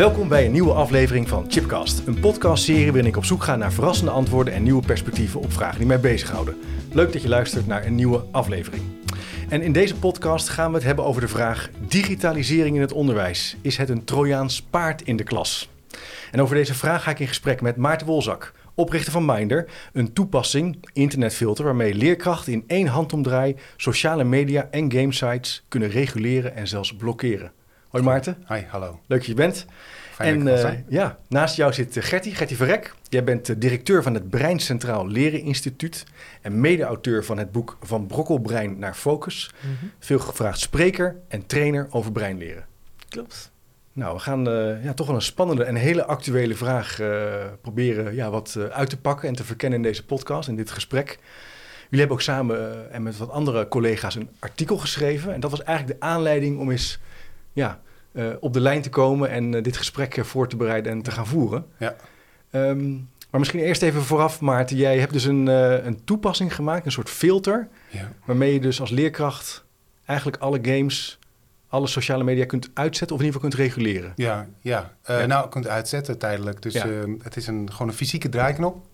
Welkom bij een nieuwe aflevering van Chipcast, een podcastserie waarin ik op zoek ga naar verrassende antwoorden en nieuwe perspectieven op vragen die mij bezighouden. Leuk dat je luistert naar een nieuwe aflevering. En in deze podcast gaan we het hebben over de vraag: digitalisering in het onderwijs. Is het een Trojaans paard in de klas? En over deze vraag ga ik in gesprek met Maarten Wolzak, oprichter van Minder, een toepassing, internetfilter, waarmee leerkrachten in één handomdraai sociale media en gamesites kunnen reguleren en zelfs blokkeren. Hoi Maarten. Hi, hallo. Leuk dat je bent. Fijn en dat ik uh, ja, naast jou zit uh, Gertie, Gertie Verrek. Jij bent uh, directeur van het Brein Centraal Leren Instituut en mede-auteur van het boek Van Brokkelbrein naar Focus. Mm -hmm. Veel gevraagd spreker en trainer over breinleren. Klopt. Nou, we gaan ja, toch wel een spannende en hele actuele vraag proberen ja, wat uit te pakken en te verkennen in deze podcast, in dit gesprek. Jullie hebben ook samen en met wat andere collega's een artikel geschreven. En dat was eigenlijk de aanleiding om eens ja, uh, op de lijn te komen en uh, dit gesprek uh, voor te bereiden en te gaan voeren. Ja. Um, maar misschien eerst even vooraf, Maarten. Jij hebt dus een, een toepassing gemaakt, een soort filter, ja. waarmee je dus als leerkracht eigenlijk alle games, alle sociale media kunt uitzetten of in ieder geval kunt reguleren. Ja, ja. ja. nou, kunt uitzetten tijdelijk. Dus Ja. het is een, gewoon een fysieke draaiknop.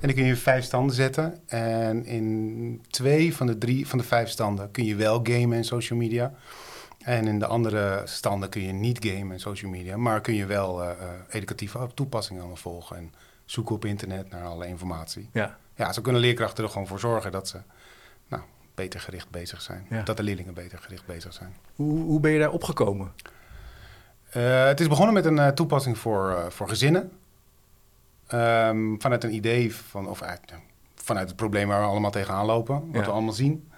En dan kun je vijf standen zetten. En in twee van de drie van de vijf standen kun je wel gamen en social media. En in de andere standen kun je niet gamen en social media, maar kun je wel uh, uh, educatieve toepassingen allemaal volgen en zoeken op internet naar alle informatie. Ja. Ja, zo kunnen leerkrachten er gewoon voor zorgen dat ze nou, beter gericht bezig zijn. Ja. Dat de leerlingen beter gericht bezig zijn. Hoe, hoe ben je daar opgekomen? Uh, het is begonnen met een uh, toepassing voor, uh, voor gezinnen. Um, vanuit een idee van, of uit, vanuit het probleem waar we allemaal tegenaan lopen, wat Ja. we allemaal zien.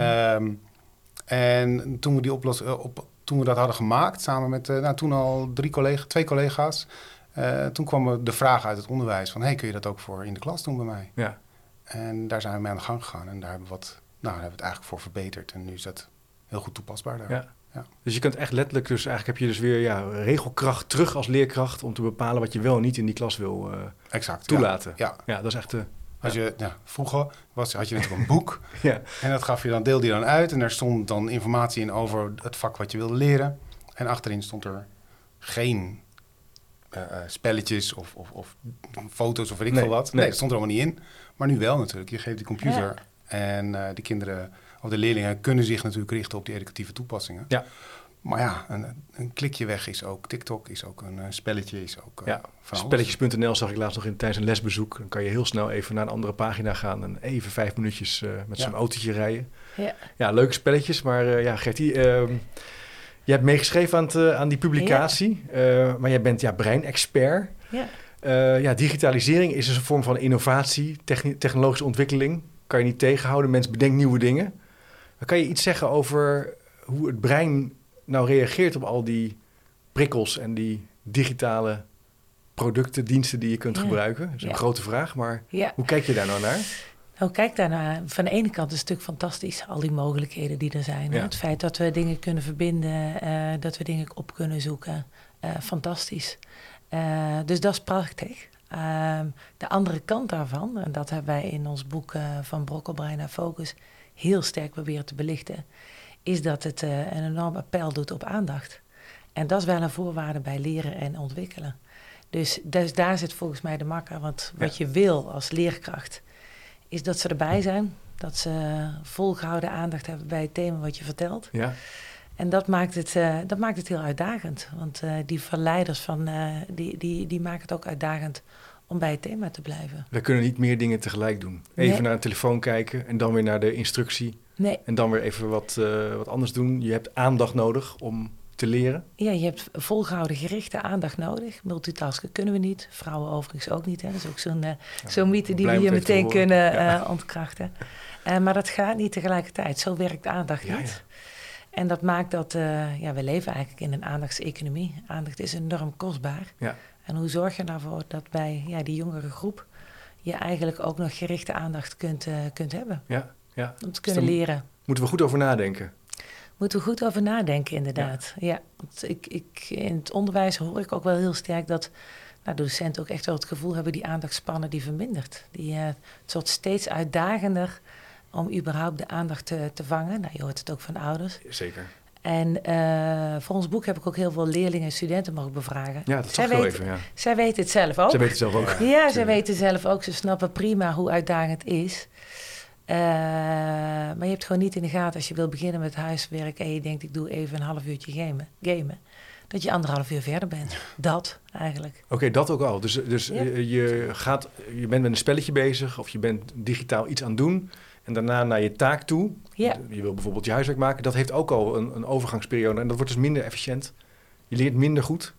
Um, en toen we, die oplos, uh, op, toen we dat hadden gemaakt, samen met uh, nou, toen al drie collega, twee collega's, uh, toen kwam de vraag uit het onderwijs van, hey, kun je dat ook voor in de klas doen bij mij? Ja. En daar zijn we mee aan de gang gegaan en daar hebben we, wat, nou, daar hebben we het eigenlijk voor verbeterd. En nu is dat heel goed toepasbaar daar. Ja. Ja. Dus je kunt echt letterlijk, dus eigenlijk heb je dus weer ja, regelkracht terug als leerkracht om te bepalen wat je wel en niet in die klas wil uh, exact, toelaten. Ja. ja, dat is echt de. Als je, ja, vroeger was, had je natuurlijk een boek ja. en dat gaf je dan, deelde je dan uit en daar stond dan informatie in over het vak wat je wilde leren. En achterin stond er geen uh, uh, spelletjes of, of, of, foto's of weet ik Nee, veel wat. Nee, nee. dat stond er allemaal niet in. Maar nu wel natuurlijk. Je geeft die computer Ja. en uh, de kinderen of de leerlingen kunnen zich natuurlijk richten op die educatieve toepassingen. Ja. Maar ja, een, een klikje weg is ook TikTok, is ook een, spelletje, is ook uh, Ja. Spelletjes.nl zag ik laatst nog in, tijdens een lesbezoek. Dan kan je heel snel even naar een andere pagina gaan en even vijf minuutjes uh, met Ja. zo'n autootje rijden. Ja. Ja, leuke spelletjes. Maar uh, ja, Gertie, uh, je hebt meegeschreven aan, het, aan die publicatie. Ja. maar jij bent ja, breinexpert. Ja. Uh, ja, digitalisering is dus een vorm van innovatie, techni- technologische ontwikkeling. Kan je niet tegenhouden. Mensen bedenken nieuwe dingen. Kan je iets zeggen over hoe het brein nou reageert op al die prikkels en die digitale producten, diensten die je kunt Ja. gebruiken? Dat is een Ja. grote vraag, maar Ja. hoe kijk je daar nou naar? Nou, kijk daarnaar. Van de ene kant is het natuurlijk fantastisch, al die mogelijkheden die er zijn. hè. Het feit dat we dingen kunnen verbinden, eh, dat we dingen op kunnen zoeken. eh, fantastisch. Eh, dus dat is prachtig. Ehm, de andere kant daarvan, en dat hebben wij in ons boek van Brokkelbrein naar Focus heel sterk proberen te belichten, is dat het eh, een enorm appel doet op aandacht. En dat is wel een voorwaarde bij leren en ontwikkelen. Dus, dus daar zit volgens mij de makker. Want wat je wil als leerkracht, is dat ze erbij zijn. Dat ze volgehouden aandacht hebben bij het thema wat je vertelt. Ja, En dat maakt het, eh, dat maakt het heel uitdagend. Want eh, die verleiders van, die, die, die maken het ook uitdagend om bij het thema te blijven. we kunnen niet meer dingen tegelijk doen. Even Nee. naar een telefoon kijken en dan weer naar de instructie. Nee, En dan weer even wat, uh, wat anders doen. Je hebt aandacht nodig om te leren. ja, je hebt volgehouden gerichte aandacht nodig. Multitasken kunnen we niet. Vrouwen overigens ook niet. Hè. Dat is ook zo'n uh, zo'n mythe die we hier meteen kunnen Ja. uh, ontkrachten. Maar dat gaat niet tegelijkertijd. Zo werkt aandacht Ja, niet. En dat maakt dat ja, we leven eigenlijk in een aandachtseconomie. Aandacht is enorm kostbaar. Ja. En hoe zorg je ervoor dat bij ja, die jongere groep je eigenlijk ook nog gerichte aandacht kunt, kunt hebben? Ja, ja. Om te kunnen leren. Moeten we goed over nadenken. Moeten we goed over nadenken, inderdaad. Ja, want ik, ik, in het onderwijs hoor ik ook wel heel sterk dat nou, docenten ook echt wel het gevoel hebben die aandachtspannen die vermindert. Die, uh, het wordt steeds uitdagender om überhaupt de aandacht te, te vangen. Nou, je hoort het ook van ouders. Zeker. En uh, voor ons boek heb ik ook heel veel leerlingen en studenten mogen bevragen. Ja, dat zag ik wel even, ja. Zij weten het zelf ook. Zij weten het zelf ook. Ja, ja zij weten zelf ook. Ze snappen prima hoe uitdagend het is. Uh, maar je hebt gewoon niet in de gaten als je wil beginnen met huiswerk en je denkt ik doe even een half uurtje gamen, gamen dat je anderhalf uur verder bent. Dat eigenlijk. Oké, dat ook al. Dus, dus je, gaat, je bent met een spelletje bezig of je bent digitaal iets aan het doen en daarna naar je taak toe. Ja. Je wil bijvoorbeeld je huiswerk maken. Dat heeft ook al een, een overgangsperiode en dat wordt dus minder efficiënt. Je leert minder goed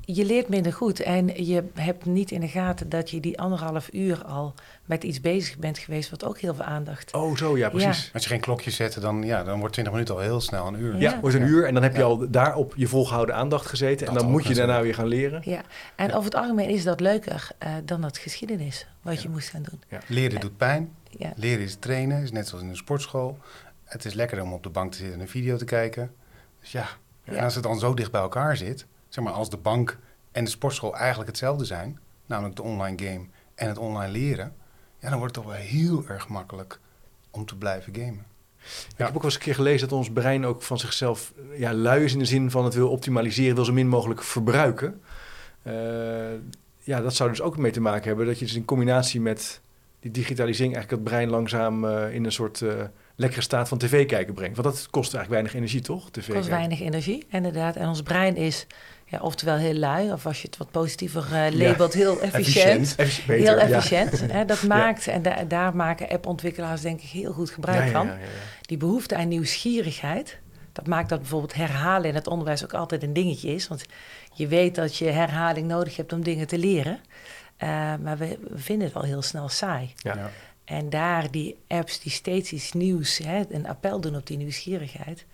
je leert minder goed en je hebt niet in de gaten dat je die anderhalf uur al met iets bezig bent geweest, wat ook heel veel aandacht. Oh, zo ja, precies. Als je geen klokje zet, dan, ja, dan wordt 20 minuten al heel snel een uur. Ja, wordt een uur en dan heb je al daarop je volgehouden aandacht gezeten. en dan moet je daarna weer gaan leren. Ja, en over het algemeen is dat leuker uh, dan dat geschiedenis, wat je moest gaan doen. Leren doet pijn. Leren is trainen, is net zoals in een sportschool. Het is lekker om op de bank te zitten en een video te kijken. Dus ja, en als het dan zo dicht bij elkaar zit, zeg maar, als de bank en de sportschool eigenlijk hetzelfde zijn, namelijk de online game en het online leren, ja, dan wordt het toch wel heel erg makkelijk om te blijven gamen. Ik heb ook wel eens een keer gelezen dat ons brein ook van zichzelf ja, lui is in de zin van het wil optimaliseren, wil zo min mogelijk verbruiken. Uh, ja, dat zou dus ook mee te maken hebben dat je dus in combinatie met die digitalisering eigenlijk het brein langzaam uh, in een soort uh, lekkere staat van tv kijken brengt. Want dat kost eigenlijk weinig energie, toch? TV kost weinig energie, inderdaad. En ons brein is ja, oftewel heel lui, of als je het wat positiever uh, labelt, heel efficiënt. efficiënt. heel efficiënt. Hè, dat maakt, en da daar maken appontwikkelaars denk ik heel goed gebruik van. Die behoefte aan nieuwsgierigheid, dat maakt dat bijvoorbeeld herhalen in het onderwijs ook altijd een dingetje is. Want je weet dat je herhaling nodig hebt om dingen te leren. Uh, maar we, we, vinden het al heel snel saai. Ja. En daar die apps die steeds iets nieuws, hè, een appel doen op die nieuwsgierigheid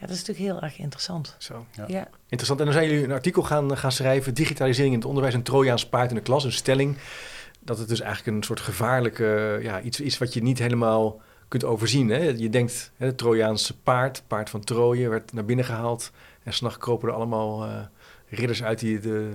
ja, dat is natuurlijk heel erg interessant. Zo. Ja. Interessant. En dan zijn jullie een artikel gaan, gaan schrijven, digitalisering in het onderwijs, een Trojaans paard in de klas, een stelling. Dat het dus eigenlijk een soort gevaarlijke, ja, iets is wat je niet helemaal kunt overzien. Hè? Je denkt, hè, het Trojaanse paard, paard van Troje, werd naar binnen gehaald. En s'nachts kropen er allemaal uh, ridders uit die de,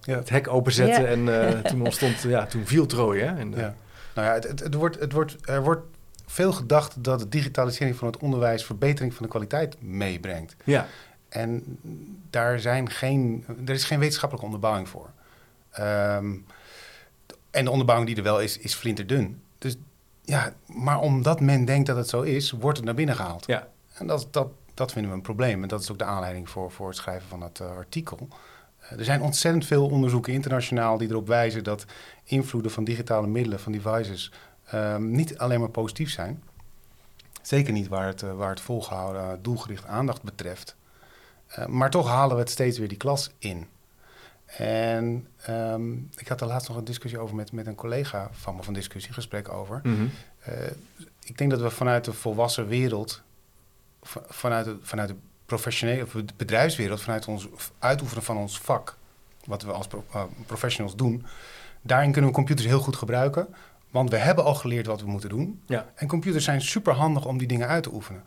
ja. het hek openzetten. Ja. En uh, toen ontstond, ja, toen viel Troje. Hè? En, ja. Nou ja, het, het, het, wordt, het wordt, er wordt veel gedacht dat de digitalisering van het onderwijs verbetering van de kwaliteit meebrengt. Ja. En daar zijn geen, er is geen wetenschappelijke onderbouwing voor. Um, en de onderbouwing die er wel is, is flinterdun. Dus ja, maar omdat men denkt dat het zo is, wordt het naar binnen gehaald. Ja. En dat, dat, dat vinden we een probleem. En dat is ook de aanleiding voor, voor het schrijven van het uh, artikel. Uh, er zijn ontzettend veel onderzoeken internationaal die erop wijzen dat invloeden van digitale middelen, van devices, um, niet alleen maar positief zijn. Zeker niet waar het, uh, waar het volgehouden doelgericht aandacht betreft. Uh, maar toch halen we het steeds weer die klas in. En um, ik had er laatst nog een discussie over met, met een collega van me, van een discussiegesprek over. Mm -hmm. uh, ik denk dat we vanuit de volwassen wereld, vanuit de, vanuit de professionele of de bedrijfswereld, vanuit ons uitoefenen van ons vak, wat we als pro, uh, professionals doen, daarin kunnen we computers heel goed gebruiken. Want we hebben al geleerd wat we moeten doen. Ja. En computers zijn super handig om die dingen uit te oefenen.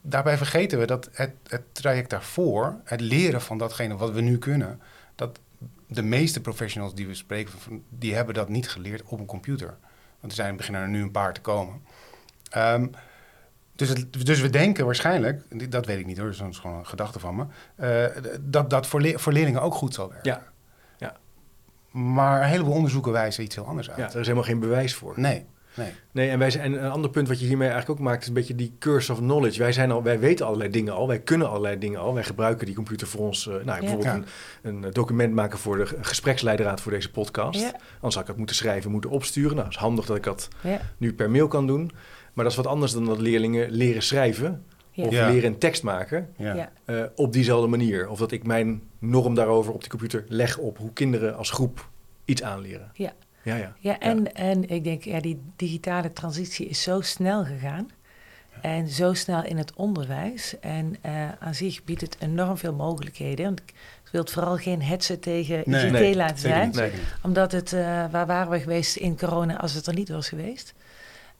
Daarbij vergeten we dat het, het traject daarvoor, het leren van datgene wat we nu kunnen, dat de meeste professionals die we spreken, die hebben dat niet geleerd op een computer. Want er zijn beginnen er nu een paar te komen. Um, dus, het, dus we denken waarschijnlijk, dat weet ik niet hoor, dat is gewoon een gedachte van me, uh, dat dat voor, le voor leerlingen ook goed zal werken. Ja. Maar een heleboel onderzoeken wijzen iets heel anders uit. Ja, er is helemaal geen bewijs voor. Nee. Nee. nee en, wij zijn, en een ander punt wat je hiermee eigenlijk ook maakt, is een beetje die curse of knowledge. Wij, zijn al, wij weten allerlei dingen al, wij kunnen allerlei dingen al. Wij gebruiken die computer voor ons. Uh, nou, ja. bijvoorbeeld ja. een, een, document maken voor de gespreksleidraad voor deze podcast. Ja. Anders zou ik het moeten schrijven, moeten opsturen. Nou, het is handig dat ik dat nu per mail kan doen. Maar dat is wat anders dan dat leerlingen leren schrijven. Of leren een tekst maken uh, op diezelfde manier. Of dat ik mijn norm daarover op die computer leg op hoe kinderen als groep iets aanleren. Ja. Ja, ja. ja, en, ja. en ik denk, ja, die digitale transitie is zo snel gegaan. En zo snel in het onderwijs. En uh, aan zich biedt het enorm veel mogelijkheden. Want ik wil het vooral geen hetsen tegen nee, ICT nee, laten zijn. Niet, omdat het, uh, waar waren we geweest in corona als het er niet was geweest?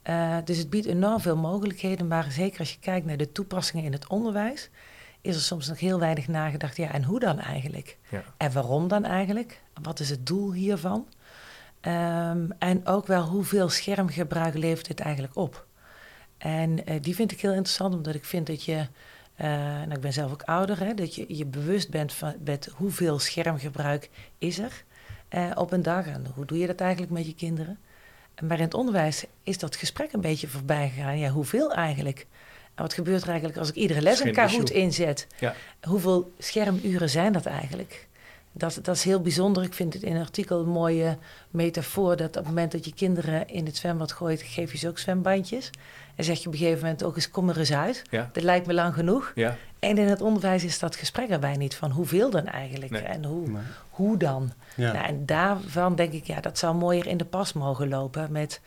Uh, dus het biedt enorm veel mogelijkheden. Maar zeker als je kijkt naar de toepassingen in het onderwijs, is er soms nog heel weinig nagedacht. Ja, en hoe dan eigenlijk? Ja. En waarom dan eigenlijk? Wat is het doel hiervan? Um, en ook wel hoeveel schermgebruik levert het eigenlijk op? En uh, die vind ik heel interessant, omdat ik vind dat je, uh, nou ik ben zelf ook ouder, hè, dat je je bewust bent van met hoeveel schermgebruik is er uh, op een dag en hoe doe je dat eigenlijk met je kinderen. Maar in het onderwijs is dat gesprek een beetje voorbij gegaan. Ja, hoeveel eigenlijk? En wat gebeurt er eigenlijk als ik iedere les een Kahoot inzet? Ja. Hoeveel schermuren zijn dat eigenlijk? Dat, dat is heel bijzonder. Ik vind het in een artikel een mooie metafoor... dat op het moment dat je kinderen in het zwembad gooit... geef je ze ook zwembandjes. En zeg je op een gegeven moment ook eens, kom er eens uit. Ja. Dat lijkt me lang genoeg. Ja. En in het onderwijs is dat gesprek erbij niet van hoeveel dan eigenlijk en hoe, hoe dan. Ja. Nou, en daarvan denk ik, ja, dat zou mooier in de pas mogen lopen met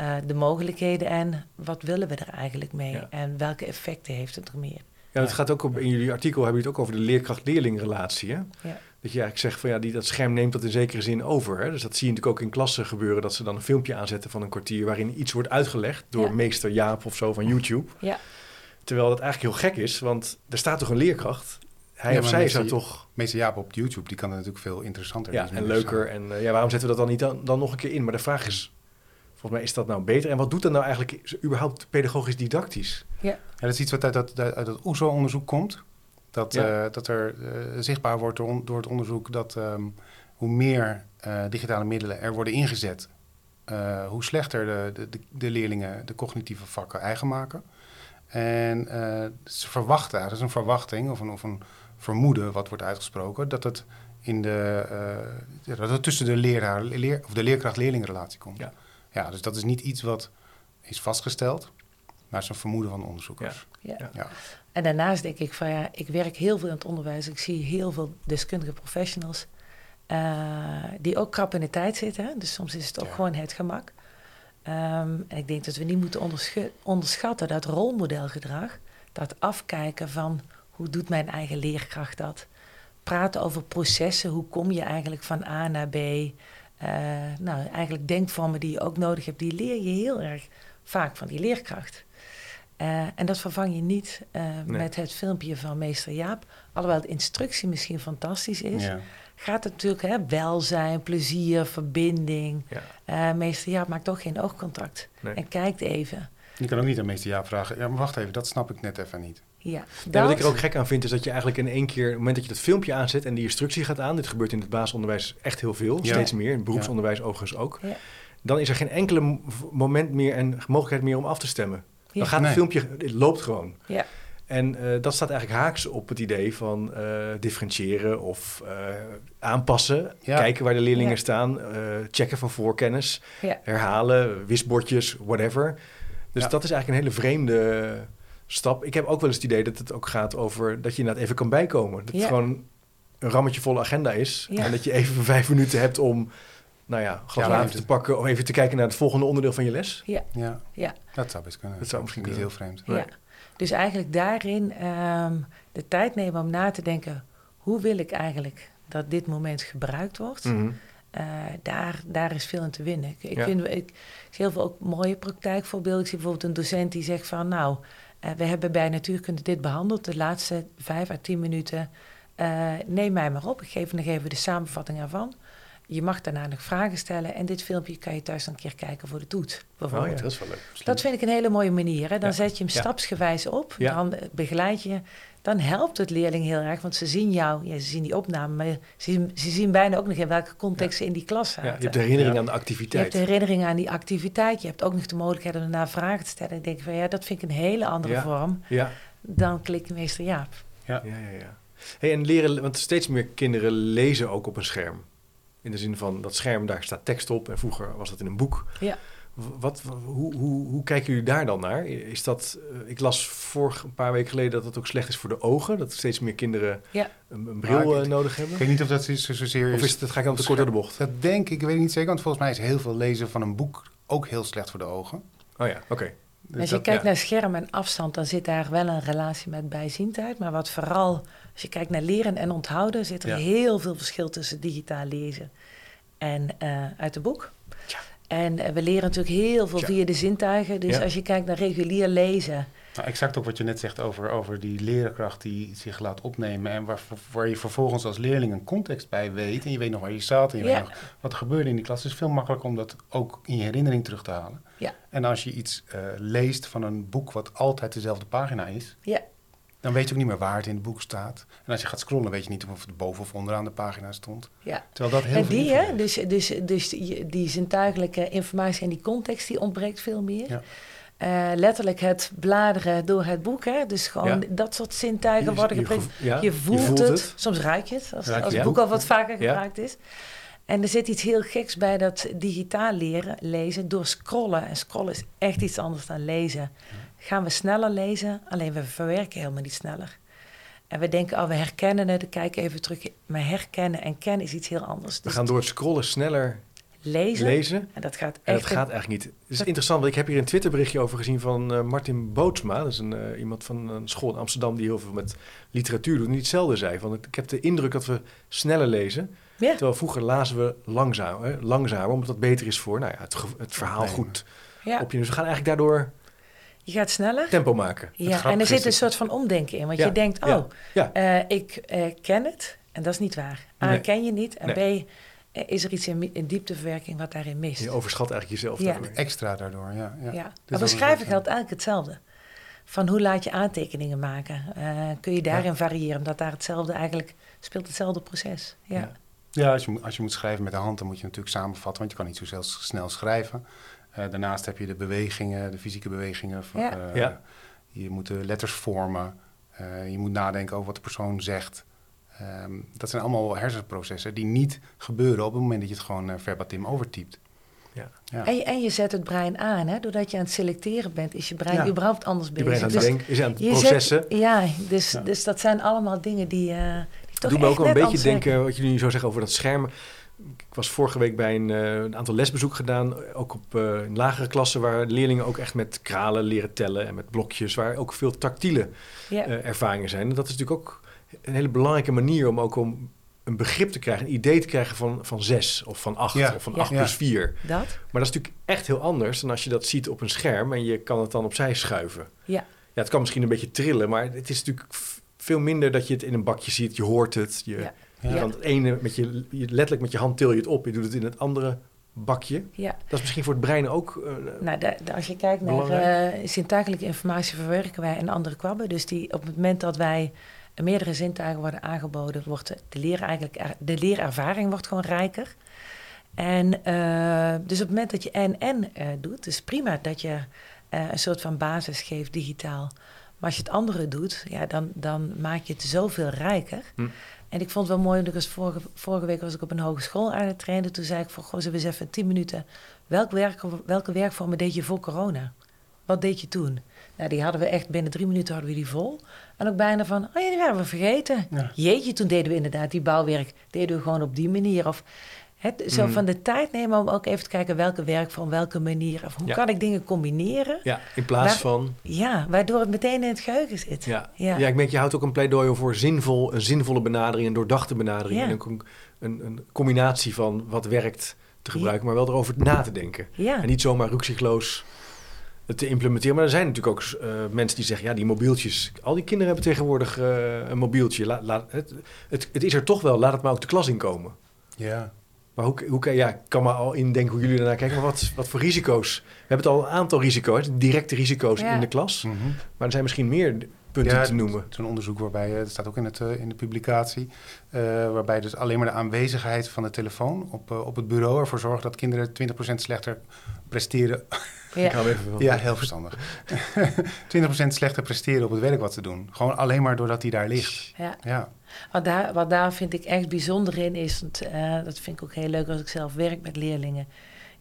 uh, de mogelijkheden en wat willen we er eigenlijk mee en welke effecten heeft het er meer. Ja, het gaat ook op, in jullie artikel hebben jullie het ook over de leerkracht-leerlingrelatie. Hè? Ja. Dat je eigenlijk zegt van ja, die, dat scherm neemt dat in zekere zin over. Hè? Dus dat zie je natuurlijk ook in klassen gebeuren, dat ze dan een filmpje aanzetten van een kwartier waarin iets wordt uitgelegd door meester Jaap of zo van YouTube. Ja. Terwijl dat eigenlijk heel gek is, want er staat toch een leerkracht. Hij of zij zou toch. Meester Jaap op YouTube, die kan het natuurlijk veel interessanter. Ja, en leuker. En uh, ja, waarom zetten we dat dan niet dan, dan nog een keer in? Maar de vraag is, volgens mij is dat nou beter. En wat doet dat nou eigenlijk überhaupt pedagogisch didactisch? Ja, ja dat is iets wat uit dat, uit dat OESO-onderzoek komt. Dat, uh, dat er uh, zichtbaar wordt door, door, het onderzoek dat um, hoe meer uh, digitale middelen er worden ingezet, hoe slechter de, de, de, leerlingen de cognitieve vakken eigen maken. En ze verwachten, dat is een verwachting of een, of een vermoeden wat wordt uitgesproken, dat het, in de, dat het tussen de, leraar, leer, of de leerkracht-leerlingrelatie komt. Ja. ja, dus dat is niet iets wat is vastgesteld, maar het is een vermoeden van onderzoekers. Ja. ja. ja. En daarnaast denk ik van ja, ik werk heel veel in het onderwijs. Ik zie heel veel deskundige professionals uh, die ook krap in de tijd zitten. Dus soms is het ook gewoon het gemak. Um, en ik denk dat we niet moeten onderschatten dat rolmodelgedrag. Dat afkijken van hoe doet mijn eigen leerkracht dat? Praten over processen, hoe kom je eigenlijk van A naar B? Uh, nou, eigenlijk denkvormen die je ook nodig hebt, die leer je heel erg vaak van die leerkracht. Uh, en dat vervang je niet uh, met het filmpje van meester Jaap. Alhoewel de instructie misschien fantastisch is, ja. gaat het natuurlijk hè, welzijn, plezier, verbinding. Ja. Uh, meester Jaap maakt toch geen oogcontact nee. en kijkt even. Je kan ook niet aan meester Jaap vragen, ja, maar wacht even, dat snap ik net even niet. Ja, dat... wat ik er ook gek aan vind, is dat je eigenlijk in één keer, op het moment dat je dat filmpje aanzet en die instructie gaat aan, dit gebeurt in het basisonderwijs echt heel veel, ja. steeds meer, in het beroepsonderwijs overigens ook, dan is er geen enkele moment meer en mogelijkheid meer om af te stemmen. Dan gaat het filmpje, het loopt gewoon. Ja. En uh, dat staat eigenlijk haaks op het idee van uh, differentiëren of uh, aanpassen. Kijken waar de leerlingen staan. checken van voorkennis. Herhalen, wisbordjes, whatever. Dus dat is eigenlijk een hele vreemde stap. Ik heb ook wel eens het idee dat het ook gaat over dat je inderdaad even kan bijkomen. Dat het gewoon een rammetje volle agenda is. En dat je even vijf minuten hebt om nou ja, glas ja, te pakken om even te kijken naar het volgende onderdeel van je les. Ja. ja. ja. Dat zou best kunnen. Dat zou misschien niet heel vreemd. Ja. Dus eigenlijk daarin um, de tijd nemen om na te denken, hoe wil ik eigenlijk dat dit moment gebruikt wordt? Mm -hmm. uh, daar, daar is veel in te winnen. Ik, ik, vind, ik, zie heel veel ook mooie praktijkvoorbeelden. Ik zie bijvoorbeeld een docent die zegt van, nou, uh, we hebben bij natuurkunde dit behandeld, de laatste vijf à tien minuten. Uh, neem mij maar op, ik geef nog even de samenvatting ervan. Je mag daarna nog vragen stellen en dit filmpje kan je thuis dan een keer kijken voor de toets. Bijvoorbeeld. Oh ja, dat is wel leuk. Dat vind ik een hele mooie manier. Hè? Dan zet je hem stapsgewijs op, dan begeleid je. Dan helpt het leerling heel erg, want ze zien jou, ja, ze zien die opname, maar ze, ze zien bijna ook nog in welke context ze in die klas zaten. Ja, je hebt de herinnering aan de activiteit. Je hebt de herinnering aan die activiteit. Je hebt ook nog de mogelijkheid om daarna vragen te stellen. Ik denk van ja, dat vind ik een hele andere vorm ja. dan klikmeester Jaap. Ja, ja, ja. ja. Hey, en leren, want steeds meer kinderen lezen ook op een scherm. In de zin van dat scherm, daar staat tekst op. En vroeger was dat in een boek. Ja. Wat, hoe, hoe, hoe kijken jullie daar dan naar? Is dat, uh, ik las vorig een paar weken geleden dat het ook slecht is voor de ogen. Dat steeds meer kinderen ja. een, een, bril uh, nodig hebben. Ik weet niet of dat is zozeer is. Of is dat ga ik dan te kort door de bocht? Dat denk ik, ik weet niet zeker. Want volgens mij is heel veel lezen van een boek ook heel slecht voor de ogen. Oh ja, oké. Dus als je dat- kijkt ja. naar scherm en afstand, dan zit daar wel een relatie met bijziendheid. Maar wat vooral, als je kijkt naar leren en onthouden, zit er Ja. heel veel verschil tussen digitaal lezen en eh, uit de boek. Tja. En eh, we leren natuurlijk heel veel Tja. via de zintuigen. Dus Ja. als je kijkt naar regulier lezen, Nou, exact ook wat je net zegt over, over die leerkracht die zich laat opnemen en waar, waar je vervolgens als leerling een context bij weet en je weet nog waar je zat en je Ja. weet nog wat er gebeurde in die klas. Het is veel makkelijker om dat ook in je herinnering terug te halen. Ja. En als je iets eh, leest van een boek wat altijd dezelfde pagina is, ja, dan weet je ook niet meer waar het in het boek staat. En als je gaat scrollen, weet je niet of het boven of onderaan de pagina stond. ja. Terwijl dat heel En die, hè, dus, dus, dus die, die zintuigelijke informatie en die context, die ontbreekt veel meer. Ja. Eh, letterlijk het bladeren door het boek, hè. Dus gewoon Ja. dat soort zintuigen Je- worden gebruikt. ja, je, voelt het. soms ruik je het, als, Ruik als het boek al wat vaker gebruikt is. En er zit iets heel geks bij dat digitaal leren, lezen, door scrollen. En scrollen is echt iets anders dan lezen. Gaan we sneller lezen, alleen we verwerken helemaal niet sneller. En we denken, oh, we herkennen het, ik kijk even terug. Maar herkennen en kennen is iets heel anders. We Dus gaan door het scrollen sneller lezen, lezen. en dat gaat En dat echt... gaat eigenlijk niet. Het is interessant, want ik heb hier een Twitterberichtje over gezien van eh, Martin Bootsma. Dat is een, eh, iemand van een school in Amsterdam die heel veel met literatuur doet. En die hetzelfde zei. Van, ik heb de indruk dat we sneller lezen. Ja. Terwijl vroeger lazen we langzaam, hè, langzamer, omdat dat beter is voor nou ja, het, verhaal goed ja, op je. Dus we gaan eigenlijk daardoor je gaat sneller. tempo maken. Ja, en er zit een soort van omdenken in. Want Ja, je denkt, oh, ja. eh, ik eh, ken het. En dat is niet waar. A, Nee. ken je niet. En Nee. B, eh, is er iets in, in diepteverwerking wat daarin mist. Je overschat eigenlijk jezelf Ja. daardoor. Extra daardoor, ja. ja. ja. Dus Maar schrijven geldt eigenlijk hetzelfde. Van hoe laat je aantekeningen maken? Eh, kun je daarin variëren? Omdat daar hetzelfde eigenlijk speelt hetzelfde proces. Ja. Ja. Ja, als je, moet- als je moet schrijven met de hand, dan moet je natuurlijk samenvatten, want je kan niet zo zelfs snel schrijven. Eh, daarnaast heb je de bewegingen, de fysieke bewegingen. Van, Ja. eh, Ja. Je moet de letters vormen. Eh, je moet nadenken over wat de persoon zegt. Ehm, dat zijn allemaal hersenprocessen die niet gebeuren op het moment dat je het gewoon eh, verbatim overtypt. Ja. Ja. En, je, en je zet het brein aan. Hè? Doordat je aan het selecteren bent, is je brein Ja. überhaupt anders Je bezig. brengt aan het Dus denken, is aan het je zet- processen. ja, dus, Ja. dus dat zijn allemaal dingen die, eh die toch Doe me ook wel een beetje denken, wat jullie nu zo zeggen over dat scherm. Ik was vorige week bij een, eh, een aantal lesbezoek gedaan, ook op eh, lagere klassen, waar leerlingen ook echt met kralen leren tellen en met blokjes, waar ook veel tactiele Ja. eh, ervaringen zijn. En dat is natuurlijk ook een hele belangrijke manier om ook om een begrip te krijgen, een idee te krijgen van, van zes of van acht Ja. of van Ja. acht Ja. plus vier. Dat? Maar dat is natuurlijk echt heel anders dan als je dat ziet op een scherm en je kan het dan opzij schuiven. Ja. Ja, het kan misschien een beetje trillen, maar het is natuurlijk veel minder dat je het in een bakje ziet. Je hoort het. Je, Ja. Ja. kan het ene met je, letterlijk met je hand til je het op. Je doet het in het andere bakje. Ja. Dat is misschien voor het brein ook. eh, Nou, als je kijkt naar eh zintuigelijke informatie, verwerken wij een andere kwabben. Dus die, op het moment dat wij meerdere zintuigen worden aangeboden, wordt de, de, leer eigenlijk, de leerervaring wordt gewoon rijker. En eh, dus op het moment dat je en-en doet, is prima dat je een soort van basis geeft digitaal. Maar als je het andere doet, ja, dan, dan maak je het zoveel rijker. Hm. En ik vond het wel mooi, want ik was vorige, vorige week was ik op een hogeschool aan het trainen. Toen zei ik van, goh, we eens even tien minuten... Welk werk, welke werkvormen deed je voor corona? Wat deed je toen? Nou, die hadden we echt binnen drie minuten hadden we die vol. En ook bijna van, oh ja, die waren we vergeten. Ja. Jeetje, toen deden we inderdaad die bouwwerk, deden we gewoon op die manier. Of het, zo Mm. van de tijd nemen om ook even te kijken welke werkvorm, welke manier. Of hoe Ja. kan ik dingen combineren? ja, in plaats van. Ja, waardoor het meteen in het geheugen zit. Ja. Ja. Ja. ik merk, je houdt ook een pleidooi voor zinvol, een zinvolle benadering, een doordachte benadering. Ja. En een, een, een combinatie van wat werkt te gebruiken, maar wel erover na te denken. Ja. En niet zomaar rukzichtloos het te implementeren. Maar er zijn natuurlijk ook eh, mensen die zeggen, ja, die mobieltjes. Al die kinderen hebben tegenwoordig eh, een mobieltje. La, laat- het, het, het is er toch wel, laat het maar ook de klas inkomen. Ja. Maar hoe, hoe kan, ja, ik kan maar al indenken hoe jullie ernaar kijken. Maar wat, wat voor risico's? We hebben het al een aantal risico's, directe risico's Ja. in de klas. Mhm. Maar er zijn misschien meer punten Ja, te noemen. Het is een onderzoek waarbij, eh, het staat ook in, het, eh, in de publicatie, eh, waarbij dus alleen maar de aanwezigheid van de telefoon op, eh, op het bureau ervoor zorgt dat kinderen 20% slechter presteren. Ja. Ik hou even van. Ja, heel verstandig. 20% slechter presteren op het werk wat ze doen. Gewoon alleen maar doordat hij daar ligt. Ja. Ja, Wat daar, wat daar vind ik echt bijzonder in is, want, eh, dat vind ik ook heel leuk als ik zelf werk met leerlingen,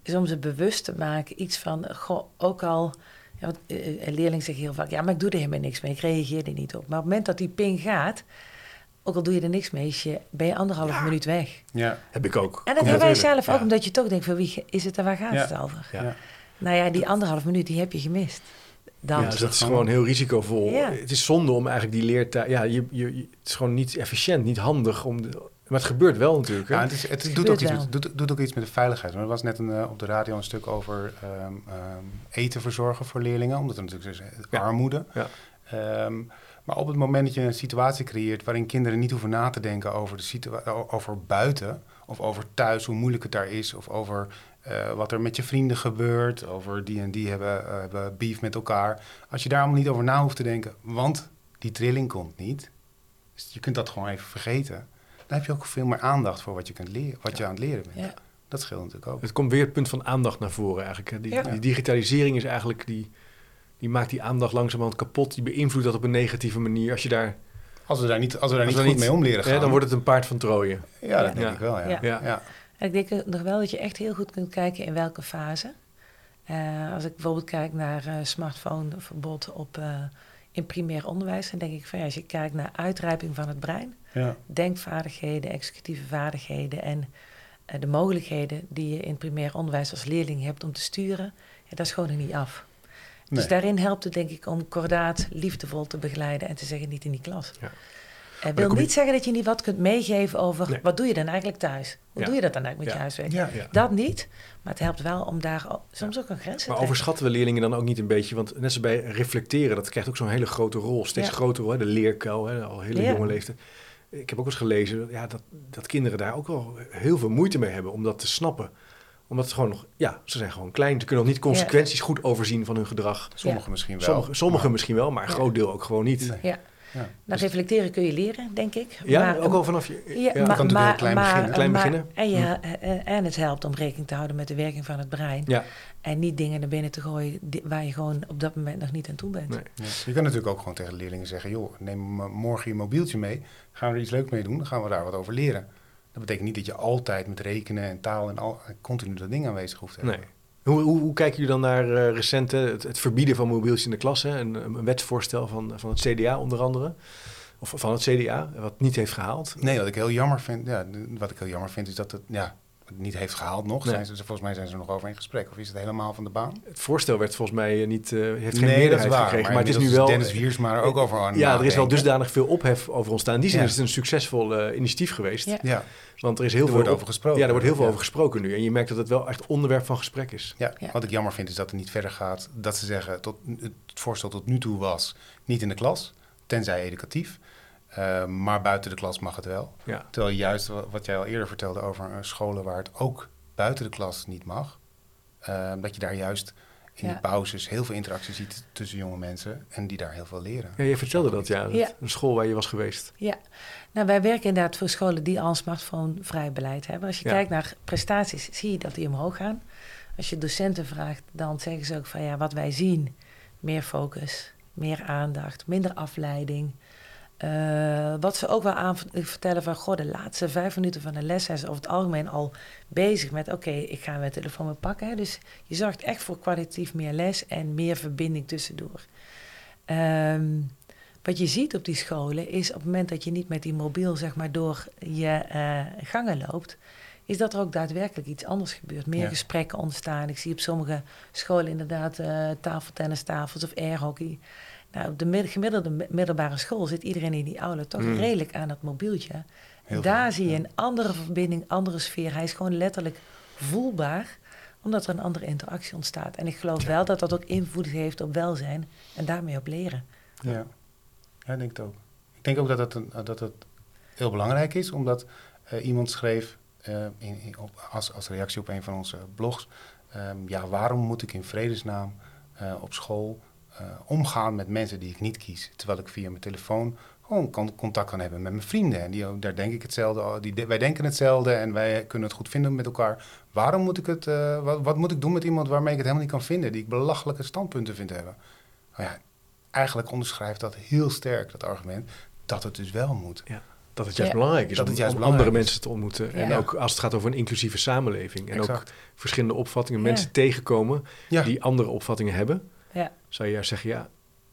is om ze bewust te maken, iets van, goh, ook al, ja, want, eh, een leerling zegt heel vaak, ja, maar ik doe er helemaal niks mee, ik reageer er niet op. Maar op het moment dat die ping gaat, ook al doe je er niks mee, is je, ben je anderhalf minuut weg. ja, Heb ik ook. En dat hebben wij zelf ook, Ja. omdat je toch denkt, van wie is het en waar gaat Ja. het over? Ja. ja. Nou ja, die anderhalf minuut, die heb je gemist. Dan. Ja, dus dat is gewoon heel risicovol. Ja. Het is zonde om eigenlijk die leertijd... Ja, je, je, je- het is gewoon niet efficiënt, niet handig. Om de, maar het gebeurt wel natuurlijk. Hè? Ja, het, is, het, Het doet, ook iets, wel. met- doet, doet ook iets met de veiligheid. Maar er was net een, eh, op de radio een stuk over ehm, ehm, eten verzorgen voor leerlingen. Omdat er natuurlijk is eh, Ja. armoede. Ja. Ehm, maar op het moment dat je een situatie creëert waarin kinderen niet hoeven na te denken over, de over buiten of over thuis, hoe moeilijk het daar is, of over eh, wat er met je vrienden gebeurt, over die en die hebben, eh, hebben beef met elkaar. Als je daar allemaal niet over na hoeft te denken, want die trilling komt niet, dus je kunt dat gewoon even vergeten. Dan heb je ook veel meer aandacht voor wat je, kunt leren, wat je aan het leren bent. Ja. Dat scheelt natuurlijk ook. Het komt weer het punt van aandacht naar voren eigenlijk. hè. Die, Ja. die digitalisering is eigenlijk... Die, die maakt die aandacht langzamerhand kapot. Die beïnvloedt dat op een negatieve manier. Als je daar... Als we daar niet, als we daar Als niet we goed niet- mee om leren gaan, Hè, dan wordt het een paard van Trooien. ja, dat Ja. denk ik wel. Ja. Ja. Ja. Ja. En ik denk nog wel dat je echt heel goed kunt kijken in welke fase. Eh, als ik bijvoorbeeld kijk naar eh smartphoneverbod op, eh, in primair onderwijs, dan denk ik van ja, als je kijkt naar uitrijping van het brein, Ja. denkvaardigheden, executieve vaardigheden en eh, de mogelijkheden die je in primair onderwijs als leerling hebt om te sturen, ja, dat is gewoon nog niet af. Dus daarin helpt het denk ik om kordaat, liefdevol te begeleiden en te zeggen niet in die klas. Ja. Dan wil je- niet zeggen dat je niet wat kunt meegeven over Nee. wat doe je dan eigenlijk thuis? Hoe Ja. doe je dat dan eigenlijk met Ja. je huiswerk? Ja. Ja. Dat niet, maar het helpt wel om daar soms ook een grens te Maar trekken. overschatten we leerlingen dan ook niet een beetje? Want net zoals bij reflecteren, dat krijgt ook zo'n hele grote rol. Steeds Ja. groter, hoor. de leerkuil, hè, al hele Ja. jonge leeftijd. Ik heb ook eens gelezen ja, dat, dat kinderen daar ook wel heel veel moeite mee hebben om dat te snappen. Omdat het gewoon nog, ja, ze zijn gewoon klein. Ze kunnen nog niet consequenties goed overzien van hun gedrag. Sommigen misschien wel. Sommigen misschien wel, maar een Ja. groot deel ook gewoon niet. Nee. Ja. Ja. Nou, reflecteren kun je leren, denk ik. Ja, Maar- ook al vanaf je... Ja, ja. maar, kan natuurlijk maar, heel klein maar- beginnen. Klein maar- beginnen. En, je, eh, en het helpt om rekening te houden met de werking van het brein. Ja, En niet dingen naar binnen te gooien waar je gewoon op dat moment nog niet aan toe bent. nee. Ja. Je kan natuurlijk ook gewoon tegen leerlingen zeggen... joh, neem morgen je mobieltje mee. Gaan we er iets leuks mee doen? Dan gaan we daar wat over leren. Dat betekent niet dat je altijd met rekenen en taal... en al, continu dat ding aanwezig hoeft te hebben. nee. Hoe, hoe, hoe kijken jullie dan naar eh, recente, het, het verbieden van mobieltjes in de klas? Hè? Een, een wetsvoorstel van, van het CDA onder andere. Of van het CDA, wat niet heeft gehaald. Nee, wat ik heel jammer vind... Ja, wat ik heel jammer vind is dat het... Ja, het niet heeft gehaald nog. Nee. Zijn ze, volgens mij zijn ze er nog over in gesprek. Of is het helemaal van de baan? Het voorstel werd volgens mij eh, niet, eh, heeft geen nee, dat meerderheid is waar. gekregen. Maar, Maar, het is nu wel... Dennis Wiersma er ook over aan ja, er is wel dusdanig veel ophef over ontstaan. In die zin Ja. is het een succesvol eh, initiatief geweest. Ja. Ja, Want er is heel er veel op- over gesproken. Ja, er wordt heel veel Ja. over gesproken nu. En je merkt dat het wel echt onderwerp van gesprek is. Ja, Ja. wat ik jammer vind is dat het niet verder gaat. Dat ze zeggen, tot, het voorstel tot nu toe was niet in de klas, tenzij educatief. Eh, maar buiten de klas mag het wel. Ja. Terwijl juist wa- wat jij al eerder vertelde over eh, scholen waar het ook buiten de klas niet mag. eh, dat je daar juist in Ja. de pauzes heel veel interactie ziet tussen jonge mensen en die daar heel veel leren. Ja, je vertelde dat, ja. Ja. Een school waar je was geweest. Ja, nou wij werken inderdaad voor scholen die al een smartphone-vrij beleid hebben. Als je Ja. kijkt naar prestaties, zie je dat die omhoog gaan. Als je docenten vraagt, dan zeggen ze ook van ja, wat wij zien, meer focus, meer aandacht, minder afleiding. Eh, wat ze ook wel aan vertellen van, goh, de laatste vijf minuten van de les zijn ze over het algemeen al bezig met, oké, ik ga mijn telefoon weer pakken. Hè. Dus je zorgt echt voor kwalitatief meer les en meer verbinding tussendoor. Ehm, wat je ziet op die scholen is op het moment dat je niet met die mobiel zeg maar door je eh, gangen loopt, is dat er ook daadwerkelijk iets anders gebeurt. Meer Ja. gesprekken ontstaan. Ik zie op sommige scholen inderdaad eh tafeltennistafels of airhockey. Nou, op de mid- gemiddelde mi- middelbare school zit iedereen in die aula toch Mm. redelijk aan het mobieltje. Heel Daar zie je een andere verbinding, andere sfeer. Hij is gewoon letterlijk voelbaar, omdat er een andere interactie ontstaat. En ik geloof wel dat dat ook invloed heeft op welzijn en daarmee op leren. Ja, ja ik denk het ook. Ik denk ook dat het, een, dat het heel belangrijk is, omdat eh, iemand schreef eh, in, in- op, als, als reactie op een van onze blogs... ehm, ja, waarom moet ik in vredesnaam eh, op school omgaan met mensen die ik niet kies... terwijl ik via mijn telefoon gewoon kan, contact kan hebben met mijn vrienden. En die, daar denk ik hetzelfde, die, wij denken hetzelfde en wij kunnen het goed vinden met elkaar. Waarom moet ik het, eh, wat, wat moet ik doen met iemand waarmee ik het helemaal niet kan vinden... die ik belachelijke standpunten vind hebben? Nou ja, eigenlijk onderschrijft dat heel sterk, dat argument, dat het dus wel moet. Dat het juist Ja. belangrijk is Dat om, het juist om belangrijk andere is. mensen te ontmoeten. En Ja. ook als het gaat over een inclusieve samenleving. En ook verschillende opvattingen, Ja. mensen tegenkomen Ja. die andere opvattingen hebben. Ja. Zou je juist zeggen, ja,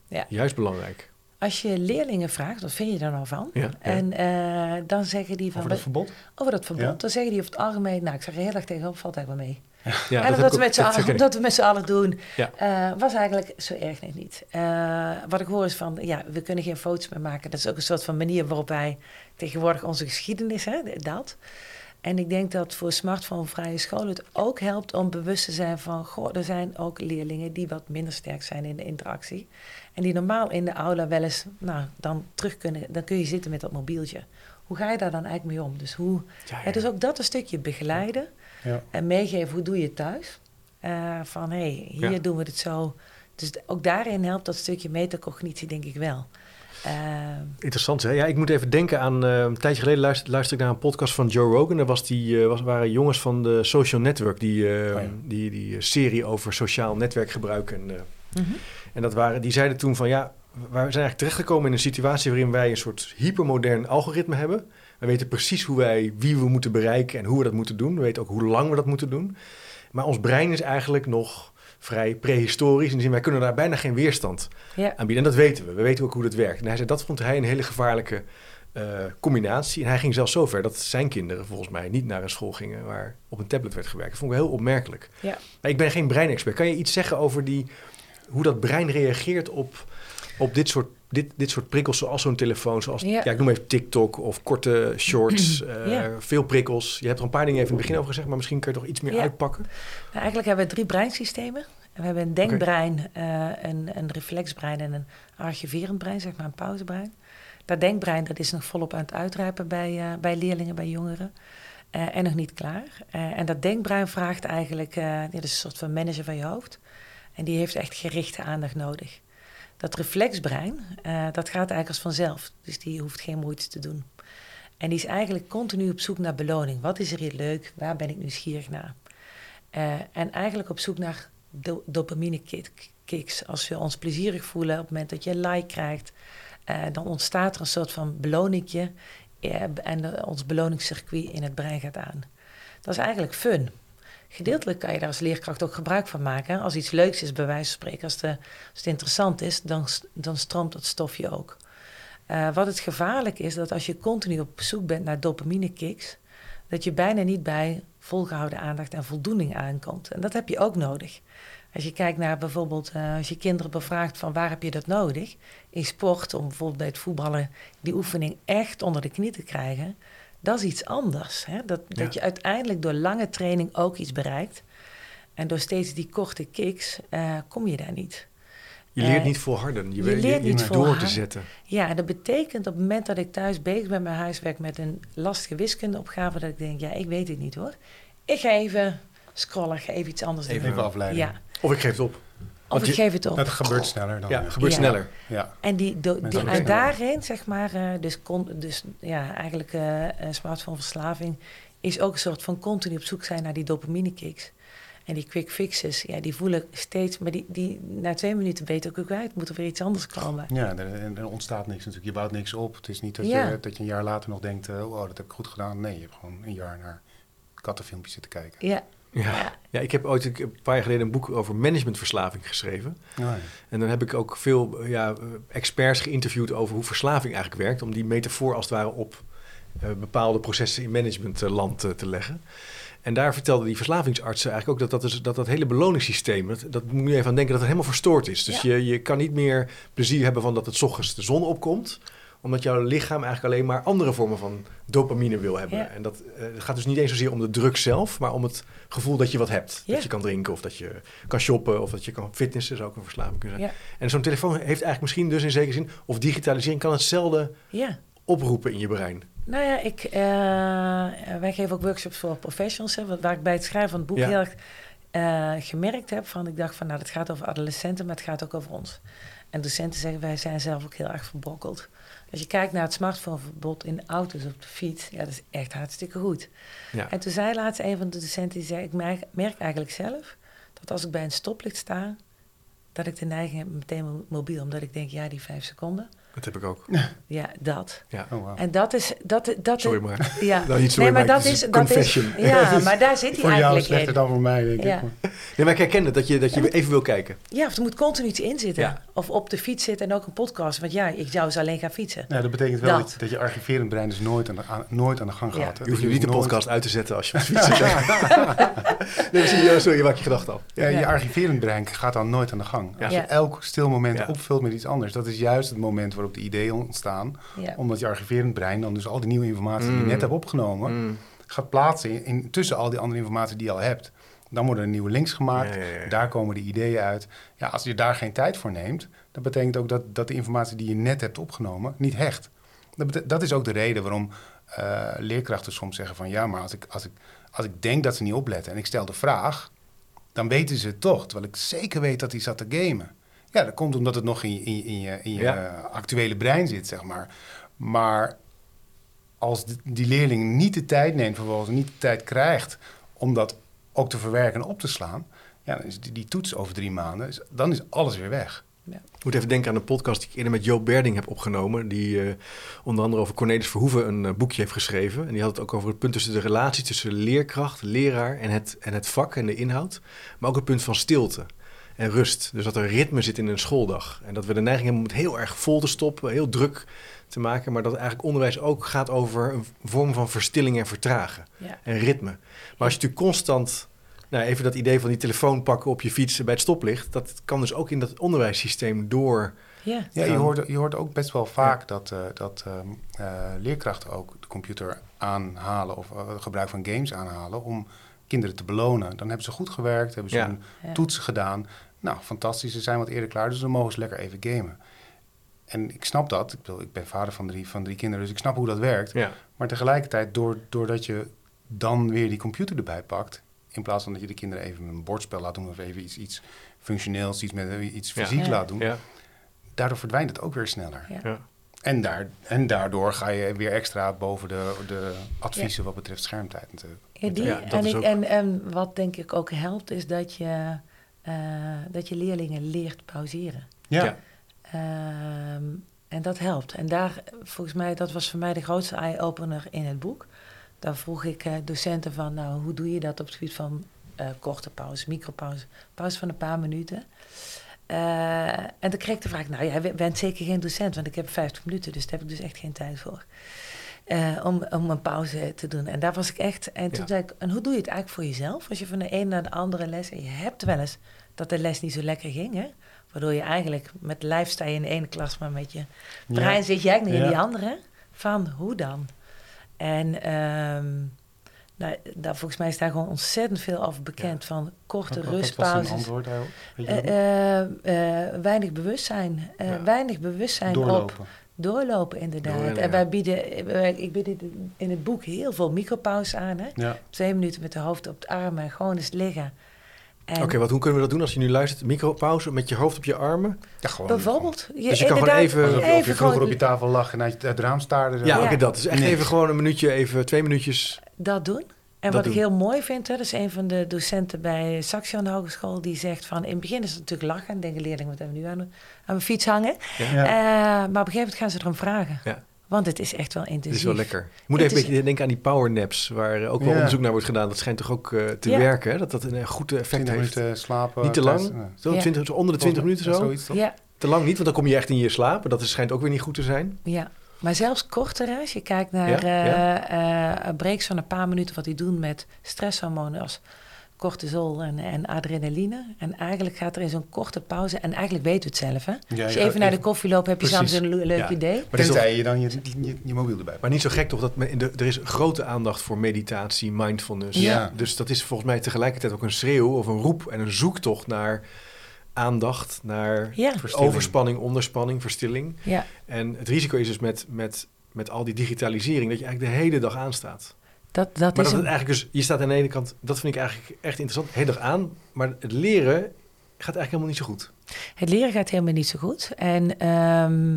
Ja. juist belangrijk. als je leerlingen vraagt, wat vind je er nou van? Ja, ja. En eh, dan zeggen die van... Over dat verbod? over dat verbod. Ja. Dan zeggen die over het algemeen, nou, ik zeg er heel erg tegenop, valt eigenlijk wel mee. Ja, en dat we, met z'n dat allen, omdat we met z'n allen doen, Ja. eh, was eigenlijk zo erg net niet. Eh, wat ik hoor is van, ja, we kunnen geen foto's meer maken. Dat is ook een soort van manier waarop wij tegenwoordig onze geschiedenis, hè, dat. En ik denk dat voor smartphone-vrije scholen het ook helpt om bewust te zijn van... Goh, er zijn ook leerlingen die wat minder sterk zijn in de interactie. En die normaal in de aula wel eens, nou, dan terug kunnen... Dan kun je zitten met dat mobieltje. Hoe ga je daar dan eigenlijk mee om? Dus, hoe, Ja, ja. ja, dus ook dat een stukje begeleiden en meegeven hoe doe je het thuis. Eh, van hé, hey, hier doen we het zo. Dus ook daarin helpt dat stukje metacognitie denk ik wel. Eh, Interessant, hè? Ja, ik moet even denken aan... eh, een tijdje geleden luister, luisterde ik naar een podcast van Joe Rogan. Daar was die, eh, was, waren jongens van de Social Network, die, Oh ja. die, die serie over sociaal netwerkgebruik. En, mhm. en dat waren, die zeiden toen van ja, we zijn eigenlijk terechtgekomen in een situatie waarin wij een soort hypermodern algoritme hebben. We weten precies hoe wij, wie we moeten bereiken en hoe we dat moeten doen. We weten ook hoe lang we dat moeten doen. Maar ons brein is eigenlijk nog vrij prehistorisch. In de zin, wij kunnen daar bijna geen weerstand Ja, aanbieden. En dat weten we. We weten ook hoe dat werkt. En hij zei, dat vond hij een hele gevaarlijke eh, combinatie. En hij ging zelfs zover dat zijn kinderen volgens mij niet naar een school gingen waar op een tablet werd gewerkt. Dat vond ik heel opmerkelijk. Ja. Maar ik ben geen breinexpert. Kan je iets zeggen over die, hoe dat brein reageert op, op dit, soort, dit, dit soort prikkels zoals zo'n telefoon? Zoals, ja. Ja. ik noem even TikTok of korte shorts. eh, Ja. Veel prikkels. Je hebt er een paar dingen even in het begin over gezegd, maar misschien kun je toch iets meer Ja. uitpakken? Nou, eigenlijk hebben we drie breinsystemen. We hebben een denkbrein, eh, een, een reflexbrein en een archiverend brein, zeg maar een pauzebrein. Dat denkbrein dat is nog volop aan het uitrijpen bij, eh, bij leerlingen, bij jongeren. En nog niet klaar. En dat denkbrein vraagt eigenlijk, dat is een soort van manager van je hoofd. En die heeft echt gerichte aandacht nodig. Dat reflexbrein, eh, dat gaat eigenlijk als vanzelf. Dus die hoeft geen moeite te doen. En die is eigenlijk continu op zoek naar beloning. Wat is er hier leuk? Waar ben ik nieuwsgierig naar? Eh, en eigenlijk op zoek naar do dopamine kick- kicks. Als we ons plezierig voelen op het moment dat je like krijgt, eh, dan ontstaat er een soort van beloningje en ons beloningscircuit in het brein gaat aan. Dat is eigenlijk fun. Gedeeltelijk kan je daar als leerkracht ook gebruik van maken. Als iets leuks is, bij wijze van spreken, als, het interessant is, dan, dan stroomt dat stofje ook. Eh, wat het gevaarlijk is, dat als je continu op zoek bent naar dopamine kicks, dat je bijna niet bij volgehouden aandacht en voldoening aankomt. En dat heb je ook nodig. Als je kijkt naar bijvoorbeeld, eh, als je kinderen bevraagt van waar heb je dat nodig? In sport, om bijvoorbeeld bij het voetballen die oefening echt onder de knie te krijgen, dat is iets anders. Hè? Dat, Ja. dat je uiteindelijk door lange training ook iets bereikt. En door steeds die korte kicks eh, kom je daar niet. Je leert Eh, niet volharden. Je, je weet- leert niet door te zetten. Ja, en dat betekent op het moment dat ik thuis bezig ben met mijn huiswerk met een lastige wiskundeopgave, dat ik denk, ja, ik weet het niet hoor. Ik ga even scrollen, ik ga even iets anders Even, doen. even afleiden. Ja, Of ik geef het op. of Want ik je- geef het op. Dat gebeurt sneller dan. Ja, het gebeurt Ja. sneller. Ja. En, die, do- die, en daarin, zeg maar, eh, dus, con, dus ja, eigenlijk eh een smartphoneverslaving is ook een soort van continu op zoek zijn naar die dopamine kicks. En die quick fixes, ja, die voelen steeds, maar die, die na twee minuten weten ook ook uit, moet er weer iets anders komen. Ja, er, er- er ontstaat niks natuurlijk. Je bouwt niks op. Het is niet dat, Ja. je, dat je een jaar later nog denkt, oh, dat heb ik goed gedaan. Nee, je hebt gewoon een jaar naar kattenfilmpjes zitten kijken. Ja, Ja. Ja. ik heb ooit een paar jaar geleden een boek over managementverslaving geschreven. Oh, ja. En dan heb ik ook veel ja, experts geïnterviewd over hoe verslaving eigenlijk werkt. Om die metafoor als het ware op eh, bepaalde processen in managementland eh, te leggen. En daar vertelden die verslavingsartsen eigenlijk ook dat dat, is, dat, dat hele beloningssysteem, dat, dat moet je even aan denken dat het helemaal verstoord is. Dus Ja. je, je kan niet meer plezier hebben van dat het ochtends de zon opkomt omdat jouw lichaam eigenlijk alleen maar andere vormen van dopamine wil hebben. Ja. En dat eh, het gaat dus niet eens zozeer om de drug zelf, maar om het gevoel dat je wat hebt. Ja. Dat je kan drinken of dat je kan shoppen of dat je kan fitnessen, zou ook een verslaving kunnen zijn. ja, En zo'n telefoon heeft eigenlijk misschien dus in zekere zin, of digitalisering kan hetzelfde ja. oproepen in je brein. Nou ja, ik, eh, wij geven ook workshops voor professionals. Hè, waar ik bij het schrijven van het boek heel erg eh, gemerkt heb van... Ik dacht van, nou, het gaat over adolescenten, maar het gaat ook over ons. En docenten zeggen, wij zijn zelf ook heel erg verbrokkeld. Als je kijkt naar het smartphoneverbod in auto's op de fiets... Ja, dat is echt hartstikke goed. Ja. En toen zei laatst een van de docenten, die zei... Ik merk, merk eigenlijk zelf dat als ik bij een stoplicht sta... dat ik de neiging heb meteen mobiel... omdat ik denk, ja, die vijf seconden. Dat heb ik ook. Ja, dat. Ja. Oh. En dat is... Dat, dat, Sorry maar. Ja. Nou, niet sorry, nee, maar maar dat is, dat is, ja, maar daar zit hij voor jou eigenlijk slechter in. dan voor mij, denk Ja. ik. maar- Nee, maar ik herken het, dat je, dat je even wil kijken. Ja, of er moet continu iets in zitten. Ja. Of op de fiets zit en ook een podcast. Want ja, ik zou eens alleen gaan fietsen. Nou, dat betekent wel Dat. dat, dat je archiverend brein dus nooit aan de, aan, nooit aan de gang Ja. gaat. Je hoeft nu niet de nooit- podcast uit te zetten als je op de fiets zit. nee, je, sorry, je maakt je gedachten af. Ja, je Ja. archiverend brein gaat dan nooit aan de gang. Ja. Als je Ja. elk stil moment Ja. opvult met iets anders, dat is juist het moment waarop de ideeën ontstaan. Ja. Omdat je archiverend brein dan dus al die nieuwe informatie die Mm. je net hebt opgenomen, Mm. gaat plaatsen in, in- tussen al die andere informatie die je al hebt. Dan worden er nieuwe links gemaakt, Ja, ja, ja. daar komen de ideeën uit. Ja, als je daar geen tijd voor neemt, dat betekent ook dat, dat de informatie die je net hebt opgenomen niet hecht. Dat is ook de reden waarom eh, leerkrachten soms zeggen van ja, maar als ik, als, ik, als ik denk dat ze niet opletten en ik stel de vraag, dan weten ze het toch. Terwijl ik zeker weet dat hij zat te gamen. Ja, dat komt omdat het nog in je, in je, in je, in je Ja. actuele brein zit, zeg maar. Maar als die, die leerling niet de tijd neemt, vervolgens niet de tijd krijgt om dat ook te verwerken en op te slaan, ja, dan is die, die toets over drie maanden, is- dan is alles weer weg. Ik moet even denken aan een podcast die ik eerder met Joop Berding heb opgenomen. Die eh, onder andere over Cornelis Verhoeven een eh, boekje heeft geschreven. En die had het ook over het punt tussen de relatie tussen leerkracht, leraar en het, en het vak en de inhoud. Maar ook het punt van stilte en rust. Dus dat er ritme zit in een schooldag. En dat we de neiging hebben om het heel erg vol te stoppen, heel druk te maken. Maar dat eigenlijk onderwijs ook gaat over een vorm van verstilling en vertragen. Ja. En ritme. Maar als je natuurlijk constant, nou even dat idee van die telefoon pakken op je fiets bij het stoplicht, dat kan dus ook in dat onderwijssysteem door. Ja. Ja, je hoort, je hoort ook best wel vaak dat, eh, dat ehm, eh, leerkrachten ook de computer aanhalen of eh, gebruik van games aanhalen om kinderen te belonen. Dan hebben ze goed gewerkt, hebben ze Ja. hun Ja. toetsen gedaan. Nou, fantastisch, ze zijn wat eerder klaar, dus dan mogen ze lekker even gamen. En ik snap dat. Ik, bedoel, ik ben vader van drie, van drie kinderen, dus ik snap hoe dat werkt. Ja, Maar tegelijkertijd, door, doordat je dan weer die computer erbij pakt, in plaats van dat je de kinderen even een bordspel laat doen of even iets, iets functioneels, iets met eh, iets fysiek Ja. laat doen, ja, daardoor verdwijnt het ook weer sneller. Ja. ja. En, daar, en daardoor ga je weer extra boven de, de adviezen wat betreft schermtijd natuurlijk. Ja, die, Ja, dat en, is ik, ook- en, en wat denk ik ook helpt, is dat je, eh, dat je leerlingen leert pauzeren. Ja. Ehm, en dat helpt. En daar, volgens mij, dat was voor mij de grootste eye-opener in het boek. Daar vroeg ik eh, docenten van, nou, hoe doe je dat op het gebied van eh, korte pauze, micropauze, pauze van een paar minuten. Eh, en dan kreeg ik de vraag, nou, jij bent zeker geen docent, want ik heb 50 minuten, dus daar heb ik dus echt geen tijd voor. Eh, om, om een pauze te doen. En daar was ik echt. En toen Ja. zei ik, en hoe doe je het eigenlijk voor jezelf? Als je van de een naar de andere les. En je hebt wel eens dat de les niet zo lekker ging, hè? Waardoor je eigenlijk met lijf sta je in de ene klas, maar met je brein zit je eigenlijk niet in die andere. Van hoe dan? En ehm, nou, daar, volgens mij is daar gewoon ontzettend veel over bekend. Van korte Wat- rustpauzes. antwoord eh, eh, weinig bewustzijn. Weinig bewustzijn op Doorlopen. inderdaad. En ja. wij bieden, wij- ik bied in- het boek heel veel micropauzes aan. Hè? Ja. Twee minuten met de hoofd op de armen, gewoon eens liggen. En Oké, wat hoe kunnen we dat doen als je nu luistert? Micropauze met je hoofd op je armen. Ja, gewoon. bijvoorbeeld, je, Dus je kan gewoon even- Alsof je, of je even vroeger gewoon op je tafel lag en uit het raam staarde. Ja, Ja. oké, dat. Dus echt even gewoon een minuutje, even twee minuutjes. dat doen. En wat doen. ik heel mooi vind, hè, dat is een van de docenten bij Saxion Hogeschool, die zegt van, in het begin is het natuurlijk lachen, en denken leerlingen, wat hebben we nu aan, aan mijn fiets hangen? Ja. Eh, maar op een gegeven moment gaan ze erom vragen. Ja. Want het is echt wel Het intensief. is wel lekker. Je moet Het even een beetje denken aan die powernaps, waar eh, ook wel Ja. onderzoek naar wordt gedaan. Dat schijnt toch ook eh, te Ja. werken, hè? dat dat een goed effect 20 heeft. minuten slapen. Niet te thuis, lang, eh, zo, Ja. 20, zo onder de 20 minuten zo. Zoiets toch? Ja, Te lang niet, want dan kom je echt in je slaap. Dat is, schijnt ook weer niet goed te zijn. Ja, maar zelfs korter, als je kijkt naar Ja, ja. eh, eh, breaks van een paar minuten, wat die doen met stresshormonen als cortisol en, en adrenaline. En eigenlijk gaat er in zo'n korte pauze, en eigenlijk weten we het zelf, hè? Ja, Als je even naar de koffie loopt, heb je samen een le- leuk Ja. idee. Maar, Tenzij je dan je, je, je mobiel erbij maar niet zo gek toch dat me- in de, er is grote aandacht voor meditatie, mindfulness. Ja. Dus dat is volgens mij tegelijkertijd ook een schreeuw of een roep en een zoektocht naar aandacht, naar Ja, overspanning, onderspanning, verstilling. ja, En het risico is dus met, met, met al die digitalisering dat je eigenlijk de hele dag aanstaat. dat, dat Maar is dat een, eigenlijk dus, je staat aan de ene kant, dat vind ik eigenlijk echt interessant, de hele dag aan. Maar het leren gaat eigenlijk helemaal niet zo goed. Het leren gaat helemaal niet zo goed. En ehm,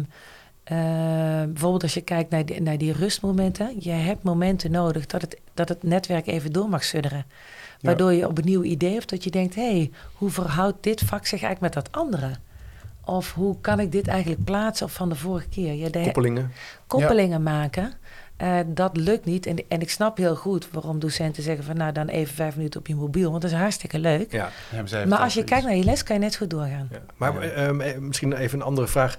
eh, bijvoorbeeld als je kijkt naar die, naar die rustmomenten. Je hebt momenten nodig dat het, dat het netwerk even door mag sudderen. Waardoor je op een nieuw idee of dat je denkt... hé, hey, hoe verhoudt dit vak zich eigenlijk met dat andere? Of hoe kan ik dit eigenlijk plaatsen of van de vorige keer? Je de Koppelingen. koppelingen maken. Eh, dat lukt niet. En, en ik snap heel goed waarom docenten zeggen van nou dan even vijf minuten op je mobiel. Want dat is hartstikke leuk. Ja. Hebben zij Maar als je kijkt naar je les, kan je net goed doorgaan. Ja. Maar Ja. eh, ehm, eh, misschien even een andere vraag.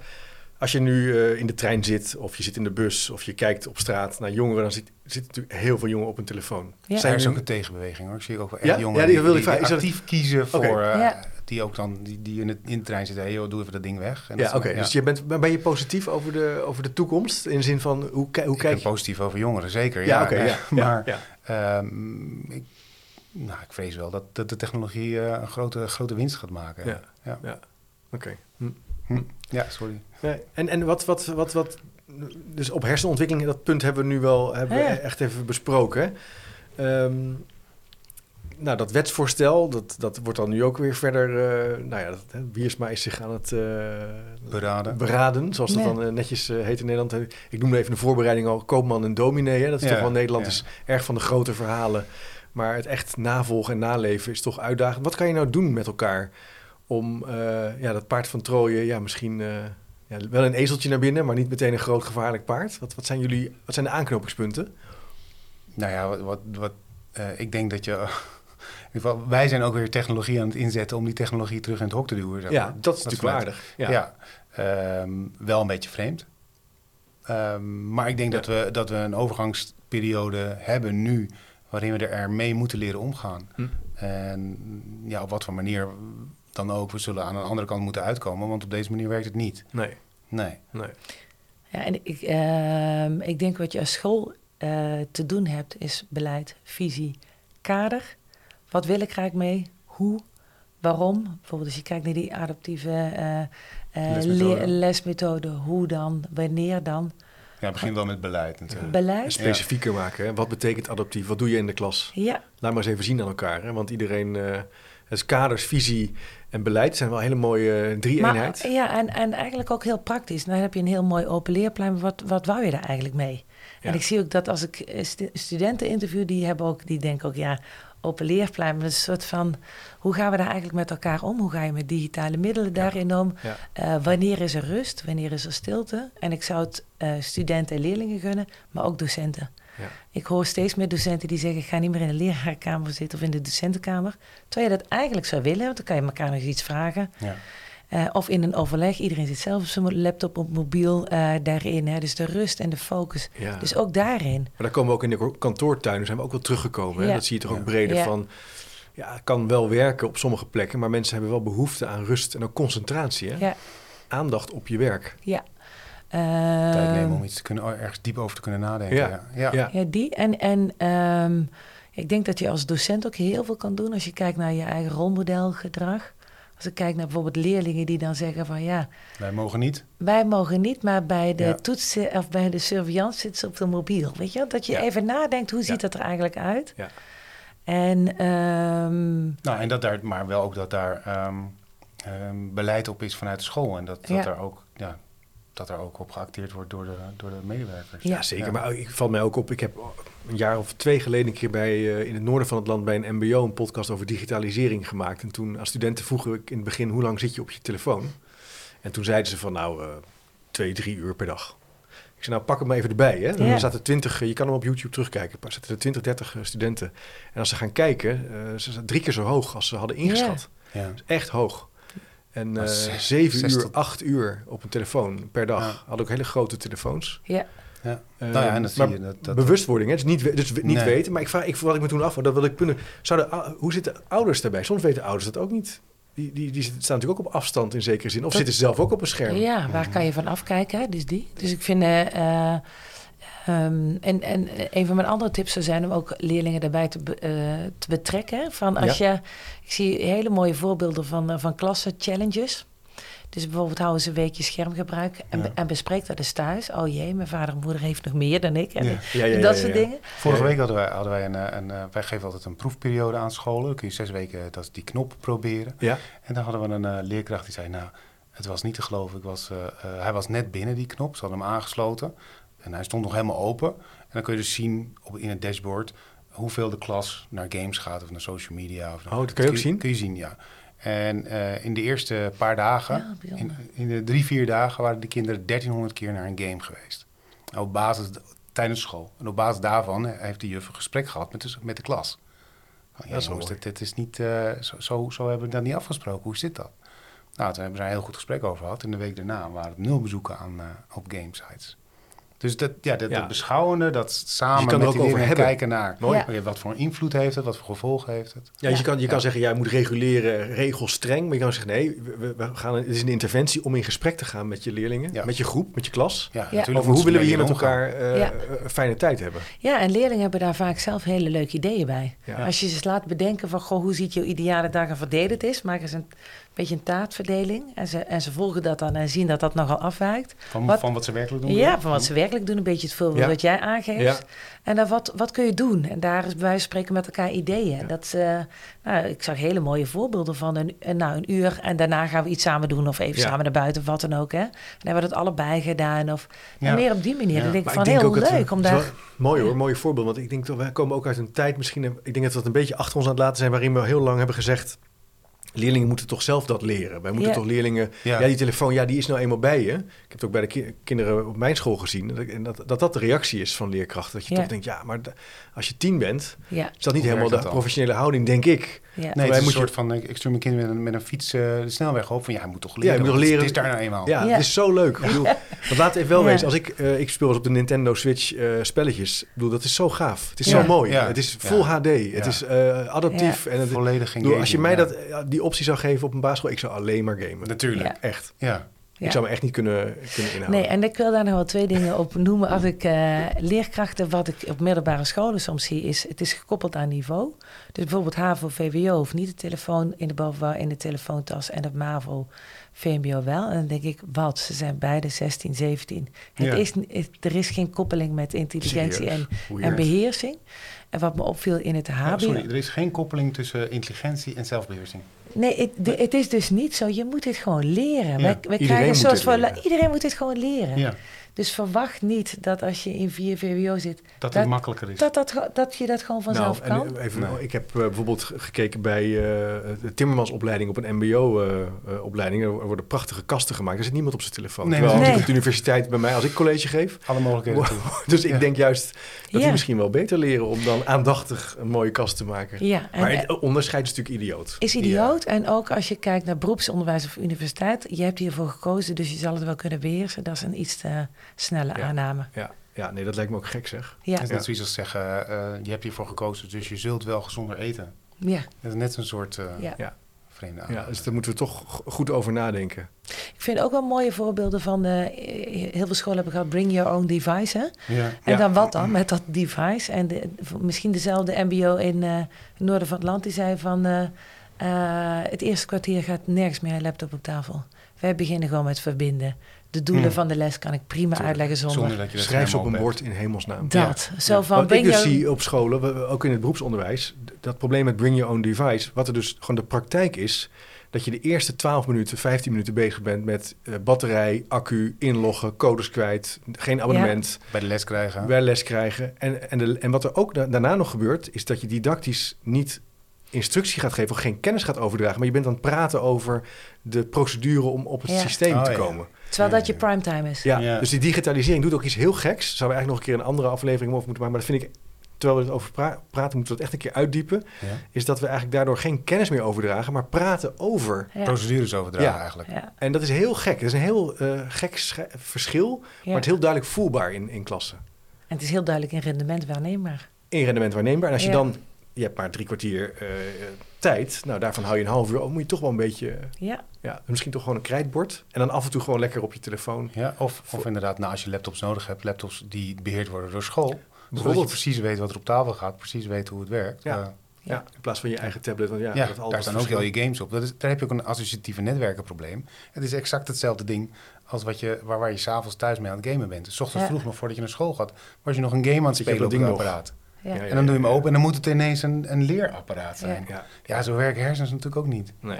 Als je nu eh, in de trein zit, of je zit in de bus, of je kijkt op straat naar jongeren, dan zit, zitten natuurlijk heel veel jongeren op een telefoon. Ja. Zijn er is ook een tegenbeweging hoor. Ik zie ook wel echt Ja? jongeren Ja, die die, actief kiezen voor... Eh, Ja. Die ook dan die, die in, het, in de trein zitten. Hey, joh, doe even dat ding weg. En Ja, Dus je bent, ben je positief over de, over de toekomst? In de zin van, hoe, ki- hoe ik kijk ben je? positief over jongeren, zeker. Ja, Ja, oké. ja, maar ja, ehm, ik, nou, ik vrees wel dat, dat de technologie eh, een grote, grote winst gaat maken. Ja. ja. ja. Oké. Hm. Hm. Ja, sorry. Nee, En, en wat, wat, wat, wat... Dus op hersenontwikkeling, dat punt hebben we nu wel hebben we echt even besproken. Ehm, nou, dat wetsvoorstel, dat, dat wordt dan nu ook weer verder... eh, nou ja, dat, hè, Wiersma is zich aan het... eh, Beraden. beraden, zoals dat dan eh, netjes heet in Nederland. Ik noemde even de voorbereiding al koopman en dominee. Hè? Dat is Ja, toch wel Nederland ja. is erg van de grote verhalen. Maar het echt navolgen en naleven is toch uitdagend. Wat kan je nou doen met elkaar om eh, ja, dat paard van Troje, ja, misschien eh, ja, wel een ezeltje naar binnen, maar niet meteen een groot gevaarlijk paard? Wat, wat zijn jullie, wat zijn de aanknopingspunten? Nou ja, wat, wat, wat, eh, ik denk dat je... in ieder geval, wij zijn ook weer technologie aan het inzetten om die technologie terug in het hok te duwen. zeg Ja, dat is natuurlijk wel vanuit- aardig. Ja. Ja, ehm, wel een beetje vreemd. Ehm, maar ik denk Ja. dat, we, dat we een overgangsperiode hebben nu... waarin we er mee moeten leren omgaan. Hm. En ja, op wat voor manier dan ook. We zullen aan een andere kant moeten uitkomen... want op deze manier werkt het niet. Nee, Nee. nee. Ja, en ik, ehm, ik denk wat je als school eh, te doen hebt, is beleid, visie, kader. Wat wil ik graag mee? Hoe? Waarom? Bijvoorbeeld als je kijkt naar die adaptieve eh, eh, Lesmethode. le- lesmethode. Hoe dan? Wanneer dan? Ja, het begint wel met beleid natuurlijk. En Beleid? specifieker maken. Hè? Wat betekent adaptief? Wat doe je in de klas? Ja, Laat maar eens even zien aan elkaar. Hè? Want iedereen, eh dus kaders, visie en beleid zijn wel hele mooie drie-eenheid. ja en, en eigenlijk ook heel praktisch. Dan heb je een heel mooi open leerplan. Wat, wat wou je daar eigenlijk mee? Ja. En ik zie ook dat als ik eh, stu- studenten interview, die hebben ook, die denken ook, ja, open maar is een soort van, hoe gaan we daar eigenlijk met elkaar om? Hoe ga je met digitale middelen daarin om? Ja. Eh, wanneer is er rust? Wanneer is er stilte? En ik zou het eh, studenten en leerlingen gunnen, maar ook docenten. Ja. Ik hoor steeds meer docenten die zeggen: ik ga niet meer in de leraarkamer zitten of in de docentenkamer. Terwijl je dat eigenlijk zou willen, want dan kan je elkaar nog iets vragen. Ja. Eh, of in een overleg. Iedereen zit zelf op zijn laptop, op mobiel eh, daarin. Hè. Dus de rust en de focus. Ja. Dus ook daarin. Maar daar komen we ook in de kantoortuinen, zijn we ook wel teruggekomen. Hè? Ja. Dat zie je toch ook Ja. breder Ja. van... Ja, het kan wel werken op sommige plekken, maar mensen hebben wel behoefte aan rust en ook concentratie. Hè? Ja. Aandacht op je werk. Ja. Tijd Ehm, nemen om iets te kunnen, ergens diep over te kunnen nadenken. Ja. Ja. Ja. Ja. Ja, die. En, en ehm, ik denk dat je als docent ook heel veel kan doen als je kijkt naar je eigen rolmodelgedrag. Als ik kijk naar bijvoorbeeld leerlingen die dan zeggen van ja, Wij mogen niet. wij mogen niet, maar bij de Ja. toetsen of bij de surveillance zitten ze op de mobiel. Weet je, dat je Ja. even nadenkt hoe Ja. ziet dat er eigenlijk uit. Ja. En ehm, Nou, en dat daar, maar wel ook dat daar ehm, ehm, beleid op is vanuit de school. En dat, dat, Ja. daar ook, ja, dat er ook op geacteerd wordt door de, door de medewerkers. Ja. Ja, zeker. Maar ik valt mij ook op. Ik heb een jaar of twee geleden een keer bij, eh, in het noorden van het land bij een MBO een podcast over digitalisering gemaakt. En toen aan studenten vroegen ik in het begin: hoe lang zit je op je telefoon? En toen zeiden ze van nou, eh, twee, drie uur per dag. Ik zei, nou pak hem maar even erbij. Hè? Ja. Er zaten 20, eh, je kan hem op YouTube terugkijken. Er zaten er 20, 30 eh, studenten. En als ze gaan kijken, eh, ze zaten drie keer zo hoog als ze hadden ingeschat. Ja. Is echt hoog. En eh zes- zeven zes uur, tot- acht uur op een telefoon per dag. Ja. Hadden ook hele grote telefoons. ja, Ja. Eh, nou ja, en dat maar zie je. Dat, dat, bewustwording, hè? Dus niet, dus we- niet Nee. weten. Maar ik vraag, ik, wat ik me toen af, dat wil ik kunnen. Zouden, ou- hoe zitten ouders daarbij? Soms weten ouders dat ook niet. Die, die, die staan natuurlijk ook op afstand in zekere zin. Of Dat- zitten ze zelf ook op een scherm. ja, waar kan je van afkijken? Hè? Dus die. Dus ik vind. eh, eh, ehm, en, en een van mijn andere tips zou zijn om ook leerlingen daarbij te, eh, te betrekken. Van als je, ik zie hele mooie voorbeelden van, eh, van klassen challenges. Dus bijvoorbeeld houden ze een weekje schermgebruik en, be- en bespreek dat eens thuis. Oh jee, mijn vader en moeder heeft nog meer dan ik. En Ja. Ja, ja, ja, dat soort ja. dingen. Vorige Ja. week hadden wij, hadden wij een, eh, een, wij geven altijd een proefperiode aan scholen. Dan kun je zes weken dat, die knop proberen. Ja, En dan hadden we een leerkracht die zei, nou, het was niet te geloven. Ik was, hij was net binnen die knop, ze hadden hem aangesloten. En hij stond nog helemaal open. En dan kun je dus zien op, in het dashboard hoeveel de klas naar games gaat of naar social media. Of Oh, dat kan je ook zien? Kun je zien, ja. En eh, in de eerste paar dagen, Ja, in, in de drie, vier dagen, waren de kinderen 1300 keer naar een game geweest. Op basis tijdens school. En op basis daarvan heeft de juf een gesprek gehad met de, met de klas. Van, ja, Dat is jongens, dit, dit is niet, eh, zo, zo, zo hebben we dat niet afgesproken. Hoe zit dat? Nou, toen hebben ze een heel goed gesprek over gehad. En de week daarna waren het nul bezoeken aan, eh, op gamesites. Dus dat, ja, dat, Ja. dat beschouwende, dat samen Je kan er met ook die over kijken naar oké, wat voor invloed heeft het, wat voor gevolgen heeft het. Ja, je Ja. kan, je kan zeggen, ja, je moet reguleren, regels streng. Maar je kan zeggen, nee, we, gaan, het is een interventie om in gesprek te gaan met je leerlingen, Ja. met je groep, met je klas. Ja, Ja. natuurlijk Over hoe willen we hier met elkaar eh, Ja. een fijne tijd hebben. Ja, en leerlingen hebben daar vaak zelf hele leuke ideeën bij. Ja. Als je ze laat bedenken van, goh, hoe ziet jouw ideale dag er verdeeld is, maken ze een beetje een taartverdeling. En ze, en ze volgen dat dan en zien dat dat nogal afwijkt. Van Wat- van wat ze werkelijk doen. Ja, van wat ze werkelijk doen, een beetje het voorbeeld Ja. wat jij aangeeft. Ja. En dan wat, wat kun je doen? En daar is bij wijze van spreken met elkaar ideeën. Ja. Dat, eh, nou, ik zag hele mooie voorbeelden van een, een- nou, een uur en daarna gaan we iets samen doen of even Ja. samen naar buiten of wat dan ook. Hè? En dan hebben we dat allebei gedaan. Of. En meer op die manier. Ja. Dan denk ik Maar van ik denk heel ook dat we- leuk om het daar... Mooi hoor, mooi voorbeeld. Want ik denk dat wij komen ook uit een tijd misschien... Ik denk dat we dat een beetje achter ons aan het laten zijn... waarin we heel lang hebben gezegd... Leerlingen moeten toch zelf dat leren. Wij moeten Ja. toch leerlingen... Ja. Ja. die telefoon, ja, die is nou eenmaal bij je. Ik heb het ook bij de ki- kinderen op mijn school gezien. Dat, en dat, dat dat de reactie is van leerkrachten. Dat je Ja. toch denkt, ja, maar als je tien bent... Ja, is dat niet Hoe helemaal de professionele houding, denk ik. ja. Nee, wij het is een moet je- soort van, ik stuur mijn kind met een, met een fiets eh, de snelweg op. Van ja, hij moet toch Ja, leren. je moet toch leren. Het is daar nou eenmaal. Ja, Ja. het is zo leuk. Ik bedoel, laat even wel Ja. wezen, als ik, eh, ik speel op de Nintendo Switch eh, spelletjes, ik bedoel, dat is zo gaaf. Het is Ja. zo mooi. Ja. Het is Ja. full HD. Het Ja. is eh, adaptief. En het, Volledig geen bedoel, als je mij dat, ja, die optie zou geven op een basisschool, ik zou alleen maar gamen. Natuurlijk. Ja. Echt. Ja. Ja. Ik zou me echt niet kunnen, kunnen inhouden. Nee, en ik wil daar nog wel twee dingen op noemen. Als ik eh, leerkrachten, wat ik op middelbare scholen soms zie, is het is gekoppeld aan niveau. Dus bijvoorbeeld HAVO, VWO hoeft niet de telefoon in de bovenbouw in de telefoontas en het MAVO, VMBO wel. En dan denk ik, wat, ze zijn beide 16, 17. Het Ja. is, het- er is geen koppeling met intelligentie en, en beheersing. En wat me opviel in het Ja, HBO... sorry, er is geen koppeling tussen intelligentie en zelfbeheersing. Nee, het, de- het is dus niet zo. Je moet dit gewoon leren. Ja, iedereen krijgen dit voor, leren. iedereen moet dit gewoon leren. Ja, Dus verwacht niet dat als je in 4 VWO zit, dat Dat- het makkelijker is. dat, dat, dat je dat gewoon vanzelf nou, kan. en even, Nee. Ik heb eh, bijvoorbeeld ge- gekeken bij eh, de Timmermansopleiding op een MBO-opleiding. er worden prachtige kasten gemaakt. Er zit niemand op zijn telefoon. Nee, Terwijl nee. natuurlijk op de universiteit bij mij, als ik college geef, Alle mogelijkheden toe. Dus ik denk juist dat Ja. die misschien wel beter leren om dan aandachtig een mooie kast te maken. ja, maar eh, het onderscheid is natuurlijk idioot. is idioot. En ook als je kijkt naar beroepsonderwijs of universiteit. Je hebt hiervoor gekozen, dus je zal het wel kunnen beheersen. Dat is een iets te snelle Ja. aanname. Ja, ja, nee, dat lijkt me ook gek zeg. Ja, Het is Ja. net zoiets als zeggen, eh, je hebt hiervoor gekozen, dus je zult wel gezonder eten. ja, Dat is net zo'n soort eh, ja. Ja. vreemde Ja, aanname. dus daar moeten we toch go- goed over nadenken. Ik vind ook wel mooie voorbeelden van... eh, heel veel scholen hebben gehad, bring your own device. Hè? Ja. En Ja. dan wat dan met dat device? En de, misschien dezelfde mbo in eh, het noorden van het land die zei van... het eerste kwartier gaat nergens meer een laptop op tafel. Wij beginnen gewoon met verbinden. De doelen Hmm. van de les kan ik prima Tuurlijk. uitleggen zonder, Zonder dat je dat Schrijf ze op een bord in hemelsnaam. dat. Zo Ja. van, Wat ik bring dus zie op scholen, ook in het beroepsonderwijs, dat probleem met bring your own device, wat er dus gewoon de praktijk is, dat je de eerste 12 minuten, 15 minuten bezig bent met eh, batterij, accu, inloggen, codes kwijt, geen abonnement. Bij de les krijgen. wel les krijgen. En, en, de, en wat er ook da- daarna nog gebeurt, is dat je didactisch niet instructie gaat geven of geen kennis gaat overdragen. Maar je bent aan het praten over de procedure om op het Ja. systeem Oh, te ja. Terwijl Ja, dat je primetime is. Ja, Ja. dus die digitalisering doet ook iets heel geks. Zouden we eigenlijk nog een keer een andere aflevering over moeten maken. Maar dat vind ik, terwijl we het over pra- praten, moeten we dat echt een keer uitdiepen. Ja. Is dat we eigenlijk daardoor geen kennis meer overdragen, maar praten over. Ja. Procedures overdragen Ja. eigenlijk. Ja, En dat is heel gek. Dat is een heel eh, gek verschil, ja. maar het is heel duidelijk voelbaar in, in klassen. En het is heel duidelijk in rendement waarneembaar. in rendement waarneembaar. En als je Ja. dan, je hebt maar drie kwartier eh, tijd, nou daarvan hou je een half uur, oh, moet je toch wel een beetje, Ja, ja, misschien toch gewoon een krijtbord. En dan af en toe gewoon lekker op je telefoon. Ja, of, of inderdaad, nou, als je laptops nodig hebt, laptops die beheerd worden door school. Zodat je Bijvoorbeeld. precies weet wat er op tafel gaat, precies weet hoe het werkt. Ja. Eh, Ja, in plaats van je eigen tablet. Want ja, ja, dat daar staan ook al je games op. Dat is, daar heb je ook een associatieve netwerkenprobleem. Het is exact hetzelfde ding als wat je, waar, waar je s'avonds thuis mee aan het gamen bent. Dus 's ochtends Ja. vroeg nog voordat je naar school gaat, was je nog een game aan het Zit je op spelen op ding nog? Ja. En dan doe je hem open en dan moet het ineens een, een leerapparaat zijn. Ja. Ja, zo werken hersens natuurlijk ook niet. nee.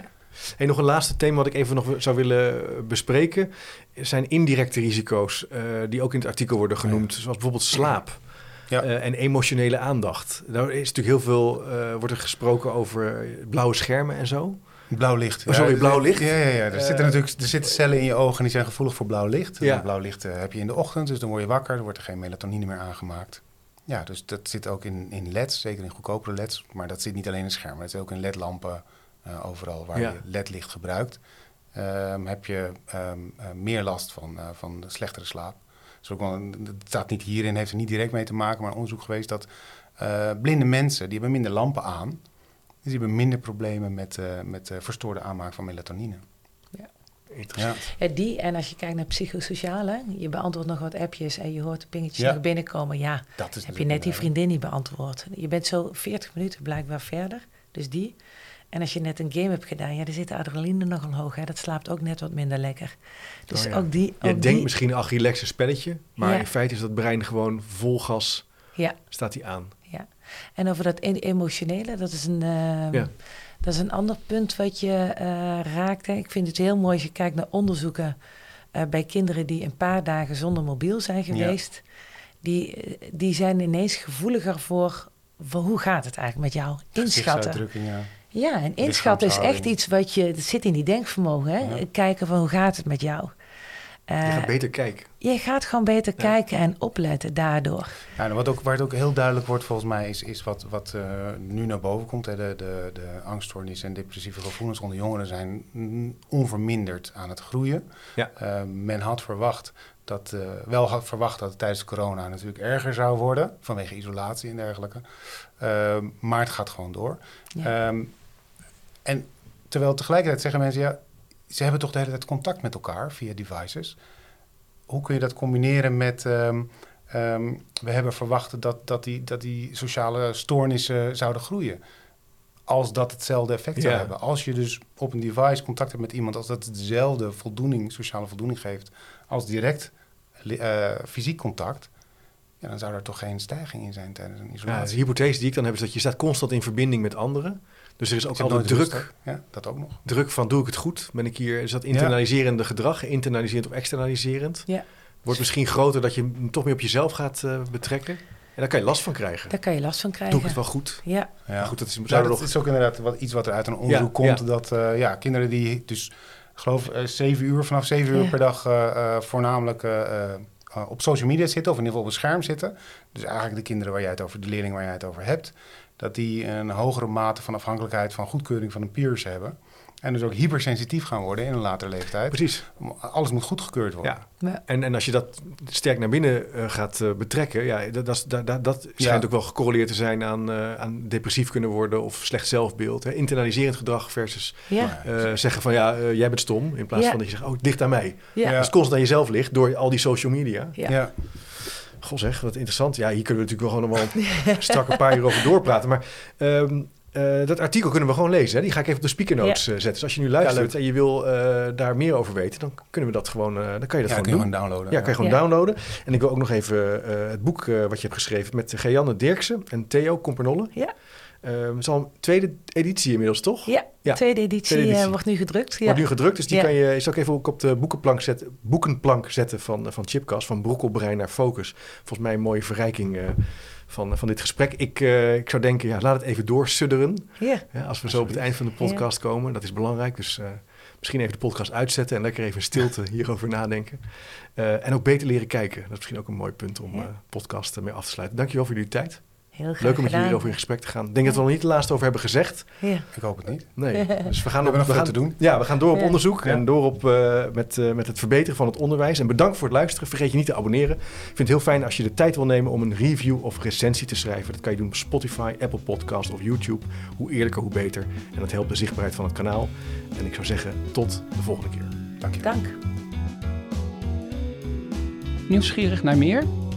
Hey, nog een laatste thema wat ik even nog zou willen bespreken. Zijn indirecte risico's eh, die ook in het artikel worden genoemd. Zoals bijvoorbeeld slaap. Ja. eh, en emotionele aandacht. Daar is natuurlijk heel veel, eh, wordt er gesproken over blauwe schermen en zo. Blauw licht. Oh, sorry, blauw licht? Ja, ja, ja. Er, Eh, zitten natuurlijk, er zitten cellen in je ogen en die zijn gevoelig voor blauw licht. Ja. Blauw licht eh, heb je in de ochtend, dus dan word je wakker. Dan wordt er geen melatonine meer aangemaakt. Ja, dus dat zit ook in, in LED's, zeker in goedkopere LED's. Maar dat zit niet alleen in schermen. Het zit ook in LED-lampen eh, overal waar Ja. je LED-licht gebruikt. Ehm, heb je ehm, eh, meer last van, eh, van de slechtere slaap. Dus ook wel, een- het staat niet hierin, heeft er niet direct mee te maken, maar een onderzoek geweest dat blinde mensen, die hebben minder lampen aan. Dus die hebben minder problemen met, met verstoorde aanmaak van melatonine. Interessant. Ja, die, en als je kijkt naar psychosociale, je beantwoordt nog wat appjes en je hoort de pingetjes Ja. nog binnenkomen. Ja, Dat is heb je net die vriendin niet beantwoord. Je bent zo 40 minuten blijkbaar verder, dus die. En als je net een game hebt gedaan, ja, dan zit de adrenaline nogal hoog. Hè? Dat slaapt ook net wat minder lekker. Dus Oh ja. ook die... Je ook denkt die, misschien, ach, relax een spelletje. Maar Ja. in feite is dat brein gewoon vol gas, Ja, staat hij aan. ja. En over dat e- emotionele, dat is een... ehm, Ja. Dat is een ander punt wat je eh raakt. Hè. Ik vind het heel mooi als je kijkt naar onderzoeken eh, bij kinderen die een paar dagen zonder mobiel zijn geweest. Die, eh, die zijn ineens gevoeliger voor, voor hoe gaat het eigenlijk met jou? Inschatten. Ja. Ja, en inschatten is echt iets wat je, dat zit in die denkvermogen. Hè? Ja. Kijken van hoe gaat het met jou? Je Eh, gaat beter kijken. je gaat gewoon beter Ja. kijken en opletten daardoor. Ja, en wat ook, waar het ook heel duidelijk wordt volgens mij, is, is wat, wat eh, nu naar boven komt. Hè, de, de, de angststoornissen en depressieve gevoelens onder jongeren zijn onverminderd aan het groeien. Ja. Eh, men had verwacht dat, eh, wel had verwacht dat het tijdens corona natuurlijk erger zou worden, vanwege isolatie en dergelijke. Eh, maar het gaat gewoon door. Ja. Ehm, en terwijl tegelijkertijd zeggen mensen, ja, ze hebben toch de hele tijd contact met elkaar via devices. Hoe kun je dat combineren met, ehm, ehm, we hebben verwacht dat, dat, die, dat die sociale stoornissen zouden groeien. Als dat hetzelfde effect zou Ja. hebben. Als je dus op een device contact hebt met iemand, als dat dezelfde voldoening, sociale voldoening geeft als direct eh, fysiek contact, ja, dan zou er toch geen stijging in zijn tijdens een Ja, isolatie. de hypothese die ik dan heb is dat je staat constant in verbinding met anderen. Dus er is ook altijd druk? Ja, dat ook nog. druk van doe ik het goed? Ben ik hier, is dat internaliserende gedrag, internaliserend of externaliserend? Ja. Wordt misschien groter dat je hem toch meer op jezelf gaat eh, betrekken. En daar kan je last van krijgen. Daar kan je last van krijgen. Doe ik het wel goed? Ja, Ja. Maar goed, dat is, Ja, dat nog, is ook inderdaad wat, iets wat er uit een onderzoek Ja, komt. ja. Dat eh, ja, kinderen die dus, ik geloof, eh, zeven uur, vanaf zeven uur Ja. per dag eh, eh, voornamelijk eh, op social media zitten, of in ieder geval op een scherm zitten. Dus eigenlijk de kinderen waar jij het over, de leerlingen waar jij het over hebt, dat die een hogere mate van afhankelijkheid van goedkeuring van hun peers hebben. En dus ook hypersensitief gaan worden in een latere leeftijd. precies. Alles moet goedgekeurd worden. Ja. Ja. En, en als je dat sterk naar binnen eh, gaat eh, betrekken, ja, dat, dat, is- dat, dat, dat schijnt Ja. ook wel gecorreleerd te zijn aan, eh, aan depressief kunnen worden of slecht zelfbeeld. Hè. Internaliserend gedrag versus ja, eh, zeggen van ja, jij bent stom. In plaats Ja. van dat je zegt, oh, ligt aan mij. ja. Ja. Als het constant aan jezelf ligt door al die social media. Ja. ja. Goh zeg, wat interessant. Ja, hier kunnen we natuurlijk wel gewoon nog wel strak een paar uur over doorpraten. Maar ehm, eh, dat artikel kunnen we gewoon lezen. Hè? Die ga ik even op de speaker notes eh, zetten. Dus als je nu luistert en je wil eh, daar meer over weten, dan kunnen we dat gewoon, eh, dan kan je dat Ja, kun gewoon je doen. gewoon downloaden. Ja, kan je gewoon Ja. downloaden. En ik wil ook nog even eh, het boek eh, wat je hebt geschreven met Geanne Dirksen en Theo Kompernolle. Ja. Het is al een tweede editie inmiddels, toch? Ja, Ja, tweede editie, tweede editie. wordt nu gedrukt. Ja. Wordt nu gedrukt, dus die Ja. kan je is ook even ook op de boekenplank zetten, boekenplank zetten van, van Chipcast, van brokkelbrein naar focus. Volgens mij een mooie verrijking eh, van, van dit gesprek. Ik, eh, ik zou denken, ja, laat het even doorsudderen. Ja, als we zo op het eind van de podcast komen, dat is belangrijk. Dus eh, misschien even de podcast uitzetten en lekker even in stilte hierover nadenken. Eh, en ook beter leren kijken. Dat is misschien ook een mooi punt om Ja. eh podcast mee af te sluiten. Dankjewel voor jullie tijd. Heel graag Leuk om met jullie hierover in gesprek te gaan. Ik denk dat we nog niet het laatste over hebben gezegd. Ja. Ik hoop het niet. Nee, dus we gaan, op, we gaan te doen. Ja, we gaan door op Ja. onderzoek Ja. en door op, eh, met, eh, met het verbeteren van het onderwijs. En bedankt voor het luisteren. Vergeet je niet te abonneren. Ik vind het heel fijn als je de tijd wil nemen om een review of recensie te schrijven. Dat kan je doen op Spotify, Apple Podcast of YouTube. Hoe eerlijker, hoe beter. En dat helpt de zichtbaarheid van het kanaal. En ik zou zeggen, tot de volgende keer. Dank je. Dank. Nieuwsgierig naar meer?